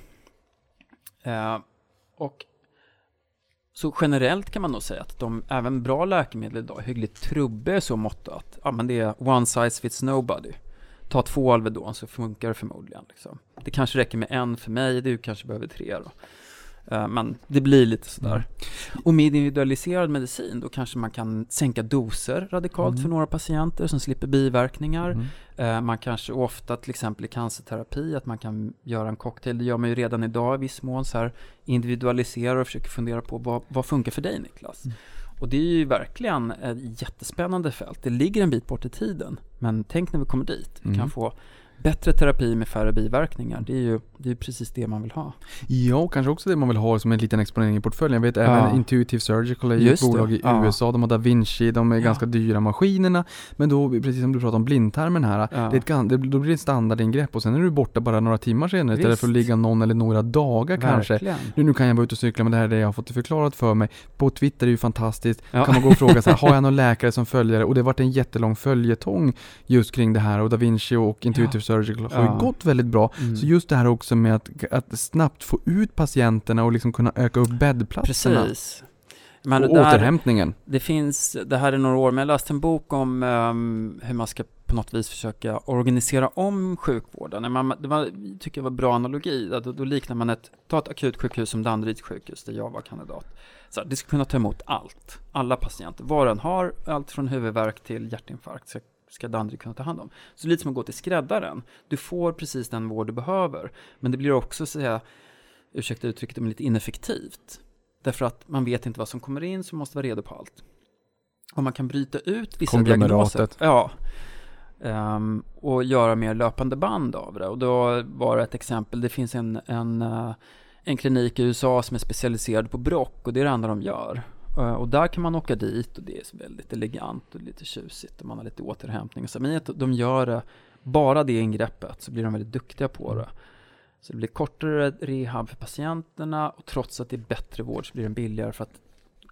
Eh, och så generellt kan man nog säga att de, även bra läkemedel idag, är hyggligt trubbiga i så mått att ja, men det är one size fits nobody. Ta två Alvedon så funkar det förmodligen. Liksom. Det kanske räcker med en för mig, du kanske behöver tre då. Eh, Men det blir lite sådär. Och med individualiserad medicin, då kanske man kan sänka doser radikalt Mm. för några patienter som slipper biverkningar. Mm. Eh, Man kanske ofta, till exempel i cancerterapi, att man kan göra en cocktail. Det gör man ju redan idag i viss mån, så här individualisera och försöker fundera på vad, vad funkar för dig Niklas? Mm. Och det är ju verkligen ett jättespännande fält. Det ligger en bit bort i tiden, men tänk när vi kommer dit. Vi Mm. kan få bättre terapi med färre biverkningar. Det är ju det är precis det man vill ha. Ja, och kanske också det man vill ha som en liten exponering i portföljen. Jag vet även Ja. Intuitive Surgical är ju ett Just det, bolag i ja. USA, de har Da Vinci, de är Ja. ganska dyra maskinerna. Men då, precis som du pratade om blindtarmen här, det är ett, det, då blir det ett standardingrepp och sen är du borta bara några timmar senare istället för att ligga någon eller några dagar kanske. Nu, nu kan jag vara ute och cykla men det här är det jag har fått förklarat för mig. På Twitter är det ju fantastiskt. Ja. Kan man gå och fråga så här, har jag någon läkare som följare? Och det har varit en jättelång följetong just kring det här och Da Vinci och Intuitive Ja. Surgical har Ja. ju gått väldigt bra. Mm. Så just det här också med att, att snabbt få ut patienterna och liksom kunna öka upp bäddplatserna. Precis. Men och det, där, återhämtningen. det finns, det här är några år, men jag läste en bok om ehm, hur man ska på något vis försöka organisera om sjukvården. Man, det var, tycker jag var bra analogi. Då, då liknar man ett, ta ett akutsjukhus som Danderyds sjukhus där jag var kandidat. Så här, det ska kunna ta emot allt. Alla patienter, var den har, allt från huvudvärk till hjärtinfarkt ska, ska Danderyd kunna ta hand om. Så lite som att gå till skräddaren. Du får precis den vård du behöver. Men det blir också, så säga, ursäkta uttrycket, men lite ineffektivt. Därför att man vet inte vad som kommer in, så man måste vara redo på allt. Och man kan bryta ut vissa diagnoser. Ja. Ehm, och göra mer löpande band av det. Och då var ett exempel, det finns en, en, eh, en klinik i USA som är specialiserad på brock och det är det enda de gör. Eh, och där kan man åka dit och det är väldigt elegant och lite tjusigt och man har lite återhämtning. och Så, men de gör det, bara det ingreppet så blir de väldigt duktiga på det. Så det blir kortare rehab för patienterna och trots att det är bättre vård så blir den billigare för att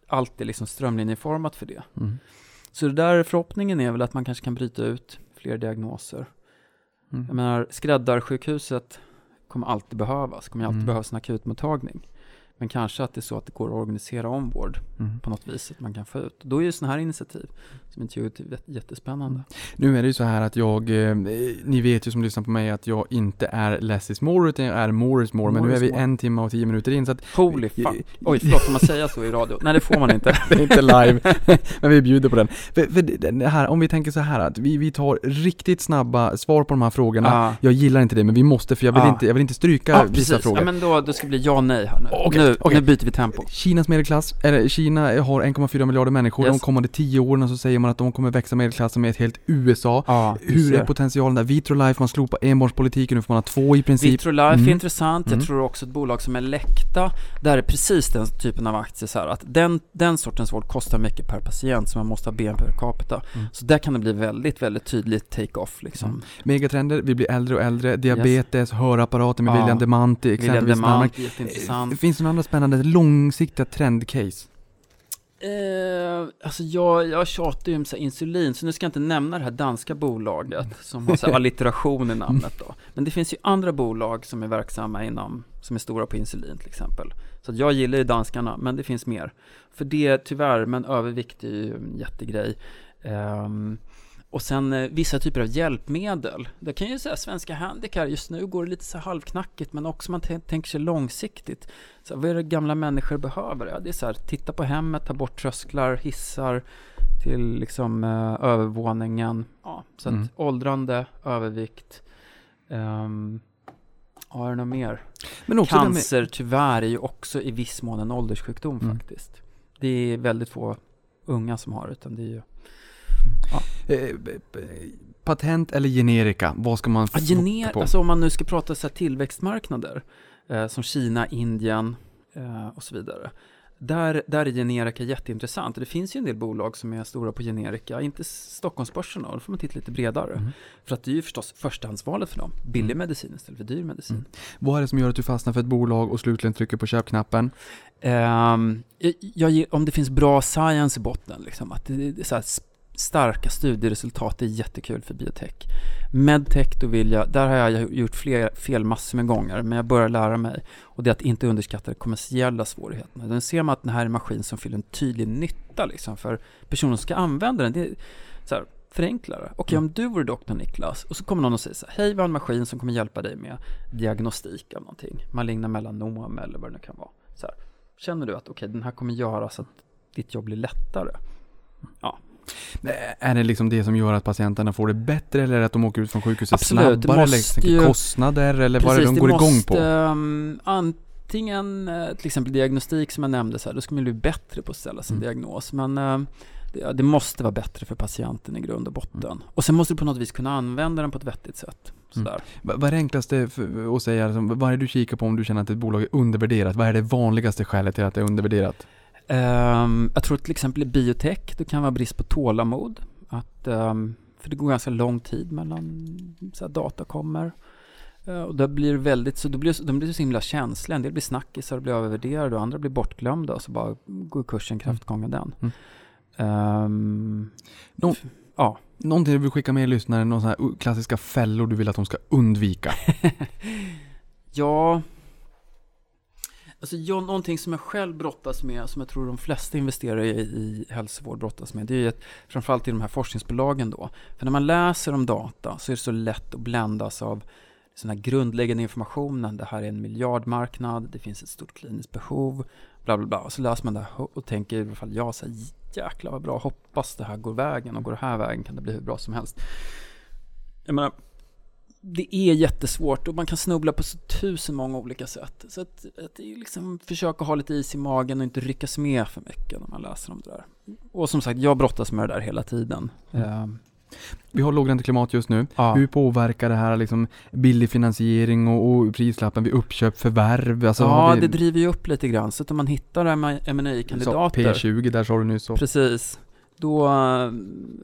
allt är liksom strömlinjeformat för det. Mm. Så det där förhoppningen är väl att man kanske kan bryta ut fler diagnoser. Mm. Jag menar, skräddarsjukhuset kommer alltid behövas, kommer alltid Mm. behövas en akutmottagning. Men kanske att det är så att det går att organisera om vård Mm. på något vis, att man kan få ut. Då är ju sådana här initiativ som intuitivt är jättespännande. Nu är det ju så här att jag, eh, ni vet ju som lyssnar på mig att jag inte är less is more utan jag är more is more. Men nu More är vi more. en timme och tio minuter in så att Holy fuck. Oj, förlåt, får man säga så i radio? Nej, det får man inte. det är inte live, men vi bjuder på den. För, för det här, om vi tänker så här att vi, vi tar riktigt snabba svar på de här frågorna. Ja. Jag gillar inte det, men vi måste för jag vill, Ja. inte, jag vill inte stryka Ja, vissa precis. frågor. Ja, men då, då ska det bli ja nej här nu. Okej, nu, okej. nu byter vi tempo. Kinas medelklass, eller Kina har 1,4 miljarder människor, Yes. de kommande 10 åren så säger man att de kommer växa medelklassen med ett helt USA. Du Hur är potentialen där? Vitrolife, man slopar enbarnspolitiken, nu får man ha två i princip. Vitrolife Mm. är intressant. Jag Mm. tror också ett bolag som Elekta, där är precis den typen av aktier så här att den, den sortens vård kostar mycket per patient så man måste ha BNP per capita. Mm. Så där kan det bli väldigt, väldigt tydligt take-off liksom. Mm. Megatrender, vi blir äldre och äldre, diabetes, hörapparater med Ja. William Demant William exempelvis. Demant, närmare. jätteintressant. Finns det några andra spännande långsiktiga trendcase? Eh, alltså jag, jag tjatar ju om så insulin, så nu ska jag inte nämna det här danska bolaget som har så här allitteration i namnet då. Men det finns ju andra bolag som är verksamma inom, som är stora på insulin till exempel. Så jag gillar ju danskarna, men det finns mer. För det tyvärr, men övervikt är ju en jättegrej. Ehm, och sen eh, vissa typer av hjälpmedel. Det kan ju säga Svenska Handicare, just nu går det lite så halvknackigt, men också man tänker sig långsiktigt. Så vad är det gamla människor behöver? Ja, det är så här, titta på hemmet, ta bort trösklar, hissar till liksom eh, övervåningen. Ja, så att Mm. åldrande, övervikt. Um, har du något mer? Men också här med- Cancer tyvärr är ju också i viss mån en ålderssjukdom Mm. faktiskt. Det är väldigt få unga som har det, utan det är ju... B- b- patent eller generika, vad ska man gener, på? alltså om man nu ska prata så tillväxtmarknader, eh, som Kina, Indien eh, och så vidare. Där, där är generika jätteintressant. Det finns ju en del bolag som är stora på generika, inte Stockholmsbörsen då, då får man titta lite bredare. Mm. För att det är ju förstås förstahandsvalet för dem. Billig Mm. medicin istället för dyr medicin. Mm. Vad är det som gör att du fastnar för ett bolag och slutligen trycker på köpknappen? Ehm, jag, jag, om det finns bra science i botten, liksom, att det, det är så här starka studieresultat, det är jättekul för biotech. Medtech, då vill jag, där har jag gjort fler, fel massor med gånger, men jag börjar lära mig. Och det är att inte underskatta de kommersiella svårigheterna. Den ser man att den här är en maskin som fyller en tydlig nytta liksom, för personen som ska använda den. Det är så här, förenklare. Okej, Mm. om du vore doktor Niklas och så kommer någon och säger så här, hej, vi har en maskin som kommer hjälpa dig med diagnostik av någonting, maligna melanom eller vad det nu kan vara. Så här, känner du att okej, den här kommer göra så att ditt jobb blir lättare? Ja, är det liksom det som gör att patienterna får det bättre eller att de åker ut från sjukhuset Absolut, det snabbare? måste eller ju- kostnader eller vad är det de går igång måste, på? ehm, antingen eh, till exempel diagnostik som jag nämnde, så här, då ska man bli bättre på att ställa sin Mm. diagnos. Men ehm, det, det måste vara bättre för patienten i grund och botten. Och sen måste du på något vis kunna använda den på ett vettigt sätt. Mm. Vad är det enklaste att säga? Liksom, vad är det du kikar på om du känner att ett bolag är undervärderat? Vad är det vanligaste skälet till att det är undervärderat? Ehm, jag tror till exempel i biotech, det kan vara brist på tålamod. Att, ehm, för det går ganska lång tid mellan så här, data kommer. Eh, och då blir det väldigt, så då blir, de blir så himla känsliga. En del blir snackisar och blir övervärderade och andra blir bortglömda och så bara går kursen kraftgånga den. Mm. Ehm, Nå- f- ja, Någonting du vill skicka med lyssnaren, några klassiska fällor du vill att de ska undvika? Ja, alltså jag, någonting som jag själv brottas med, som jag tror de flesta investerare i, i hälsovård brottas med, det är ju att, framförallt i de här forskningsbolagen då. För när man läser om data så är det så lätt att bländas av sån här grundläggande informationen. Det här är en miljardmarknad, det finns ett stort kliniskt behov, bla bla bla. Och så läser man det här och tänker i alla fall jag så här, jäklar vad bra, hoppas det här går vägen och går det här vägen kan det bli hur bra som helst. Jag menar, det är jättesvårt och man kan snubbla på så tusen många olika sätt. Så att, att liksom försöka ha lite is i magen och inte ryckas med för mycket när man läser om det där. Och som sagt, jag brottas med det där hela tiden. Mm. Vi har lågränteklimat just nu. Ja. Hur påverkar det här liksom billig finansiering och, och prislappen vid uppköp, förvärv? Alltså, ja, vi, det driver ju upp lite grann. Så att om man hittar ma så kandidater P20, där sa du nyss. Så. Precis. Då,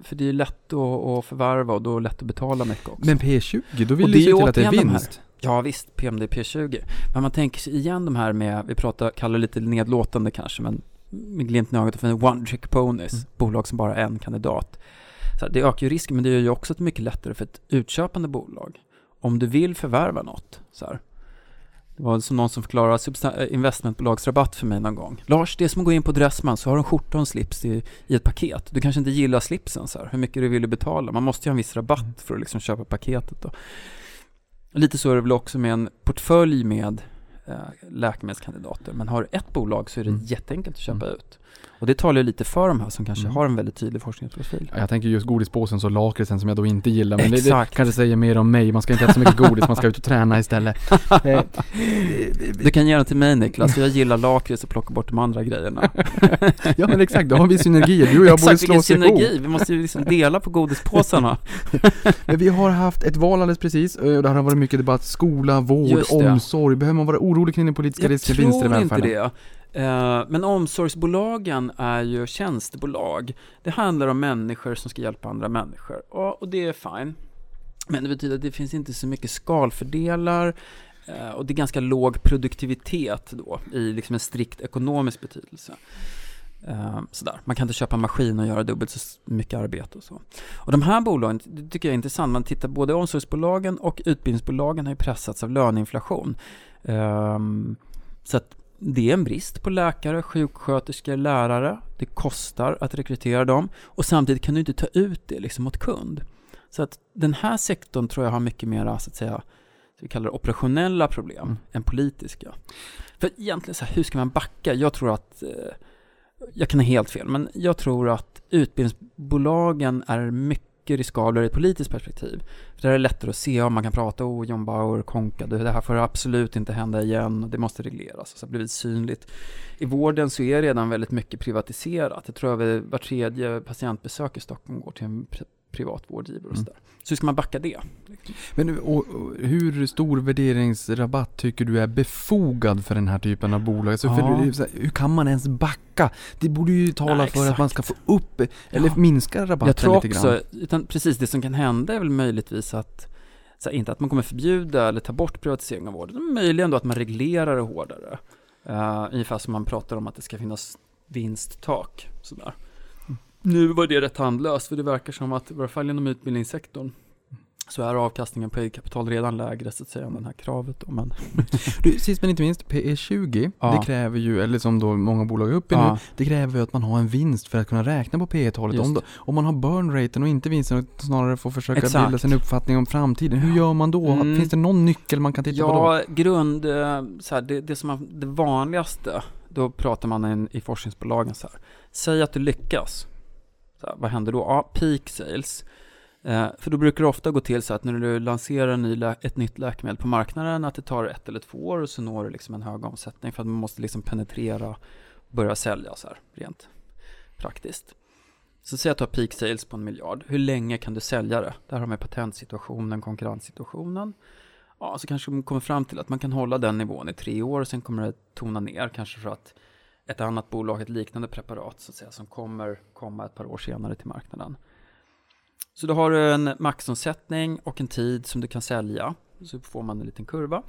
för det är ju lätt att, att förvärva och då är det lätt att betala mycket också. Men P20, då vill det du är se ju till att det är de vinst. Ja visst, PMD P20. Men man tänker sig igen de här med, vi pratar, kallar det lite nedlåtande kanske, men med glimten i ögat för one trick ponies, Mm. bolag som bara har en kandidat. Så det ökar ju risken, men det gör ju också att det är mycket lättare för ett utköpande bolag. Om du vill förvärva något, så här. Det var som någon som förklarade eh, investmentbolagsrabatt för mig någon gång. Lars, det är som att gå in på Dressman så har du en skjorta och en slips i, i ett paket. Du kanske inte gillar slipsen så här, hur mycket du vill betala. Man måste ju ha en viss rabatt för att liksom köpa paketet då. Lite så är det väl också med en portfölj med läkemedelskandidater. Men har du ett bolag så är det Mm. jätteenkelt att köpa Mm. ut. Och det talar ju lite för de här som kanske Mm. har en väldigt tydlig forskningsprofil. Ja, Jag tänker just godispåsen så lakritsen som jag då inte gillar. Men det, det Exakt. kanske säger mer om mig. Man ska inte äta så mycket godis, man ska ut och träna istället. Eh, Du kan ge den till mig Niklas, jag gillar lakrits och plocka bort de andra grejerna. ja men exakt, då har vi synergier. Du och jag borde Exakt, slå vilken oss ihop. synergi! Vi måste ju liksom dela på godispåsarna. Men Vi har haft ett val alldeles precis och det har varit mycket debatt. Skola, vård, omsorg. Behöver man vara orolig kring den politiska Jag risken, vinster i tror inte välfärden? det. Eh, Men omsorgsbolagen är ju tjänstebolag. Det handlar om människor som ska hjälpa andra människor. Och och det är fine. Men det betyder att det finns inte så mycket skalfördelar eh, och det är ganska låg produktivitet då i liksom en strikt ekonomisk betydelse. Eh, Sådär. Man kan inte köpa en maskin och göra dubbelt så mycket arbete och så. Och de här bolagen, det tycker jag är intressant, man tittar både omsorgsbolagen och utbildningsbolagen har ju pressats av löneinflation. Ehm, Så att det är en brist på läkare, sjuksköterskor, lärare. Det kostar att rekrytera dem och samtidigt kan du inte ta ut det liksom mot kund. Så att den här sektorn tror jag har mycket mera, så att säga, så vi kallar det operationella problem Mm. än politiska. För egentligen så här, hur ska man backa? Jag tror att, eh, jag kan ha helt fel, men jag tror att utbildningsbolagen är mycket riskablare i ett politiskt perspektiv. För där är det lättare att se om man kan prata, oh John Bauer, Konka, det här får absolut inte hända igen, det måste regleras, och så blir det synligt. I vården så är redan väldigt mycket privatiserat. Jag tror att var tredje patientbesök i Stockholm går till en pri- privat vårdgivare och Mm. sådär. Så hur ska man backa det? Men nu, och, och, hur stor värderingsrabatt tycker du är befogad för den här typen av bolag? Alltså, Ja. här, hur kan man ens backa? Det borde ju tala Nej, för att man ska få upp, eller Ja. minska rabatten Jag tror lite grann. också, utan precis det som kan hända är väl möjligtvis att, så här, inte att man kommer förbjuda eller ta bort privatisering av vården, men möjligen då att man reglerar det hårdare. Uh, ungefär som man pratar om att det ska finnas vinsttak, sådär. Nu var det rätt tandlöst, för det verkar som att, i varje fall inom utbildningssektorn, så är avkastningen på eget kapital redan lägre så att säga än det här kravet då, men Du, sist men inte minst, PE20, Ja. det kräver ju, eller som då många bolag är uppe i nu, ja, det kräver ju att man har en vinst för att kunna räkna på P talet om, om man har burn raten och inte vinsten och snarare får försöka Exakt. bilda sin uppfattning om framtiden, hur gör man då? Mm. Finns det någon nyckel man kan titta på då? Ja, grund, eh, så här, det, det som är det vanligaste, då pratar man in, i forskningsbolagen så här. Säg att du lyckas. Så här, vad händer då? Ja, peak sales. Eh, för då brukar det ofta gå till så att när du lanserar en ny ett nytt läkemedel på marknaden, att det tar ett eller två år och så når du liksom en hög omsättning för att man måste liksom penetrera och börja sälja så här, rent praktiskt. Så säg att du har peak sales på en miljard. Hur länge kan du sälja det? Där har man patentsituationen, konkurrenssituationen. Ja, så kanske man kommer fram till att man kan hålla den nivån i tre år och sen kommer det tona ner kanske för att ett annat bolag, ett liknande preparat så att säga, som kommer komma ett par år senare till marknaden. Så då har du en maxomsättning och en tid som du kan sälja. Så får man en liten kurva.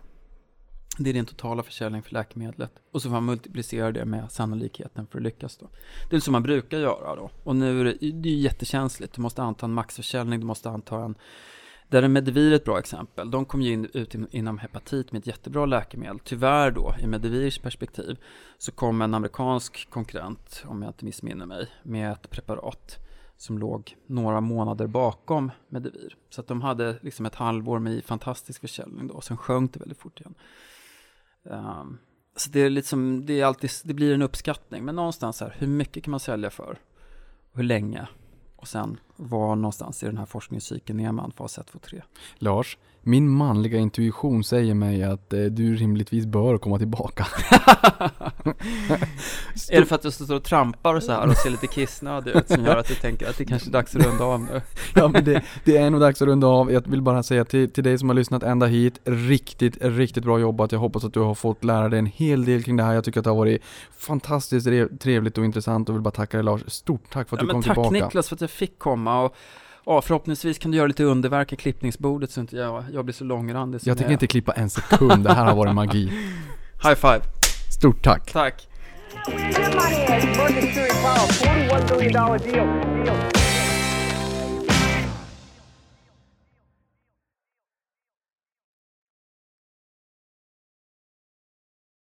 Det är din totala försäljning för läkemedlet. Och så får man multiplicera det med sannolikheten för att lyckas då. Det är så man brukar göra då. Och nu är det, det är jättekänsligt. Du måste anta en maxförsäljning, du måste anta en där är Medivir ett bra exempel. De kom ju in, ut inom hepatit med ett jättebra läkemedel. Tyvärr då, i Medivirs perspektiv, så kom en amerikansk konkurrent, om jag inte missminner mig, med ett preparat som låg några månader bakom Medivir. Så att de hade liksom ett halvår med fantastisk försäljning då, och sen sjönk det väldigt fort igen. Um, så det är liksom, det är alltid, det blir en uppskattning, men någonstans här, hur mycket kan man sälja för? Hur länge? Och sen, var någonstans i den här forskningscykeln är man, fas 1, 2, 3? Lars, min manliga intuition säger mig att eh, du rimligtvis bör komma tillbaka. är det för att du står och trampar och så här och ser lite kissnödig ut som gör att du tänker att det kanske är dags att runda av nu? ja men det, det är nog dags att runda av. Jag vill bara säga till, till dig som har lyssnat ända hit, riktigt, riktigt bra jobbat. Jag hoppas att du har fått lära dig en hel del kring det här. Jag tycker att det har varit fantastiskt trevligt och intressant och vill bara tacka dig Lars. Stort tack för att ja, du kom tack, tillbaka. Tack Niklas för att jag fick komma och Ja, förhoppningsvis kan du göra lite underverk i klippningsbordet så inte jag, jag blir så långrandig Jag tänker inte klippa en sekund, det här har varit magi. High five! Stort tack! Tack!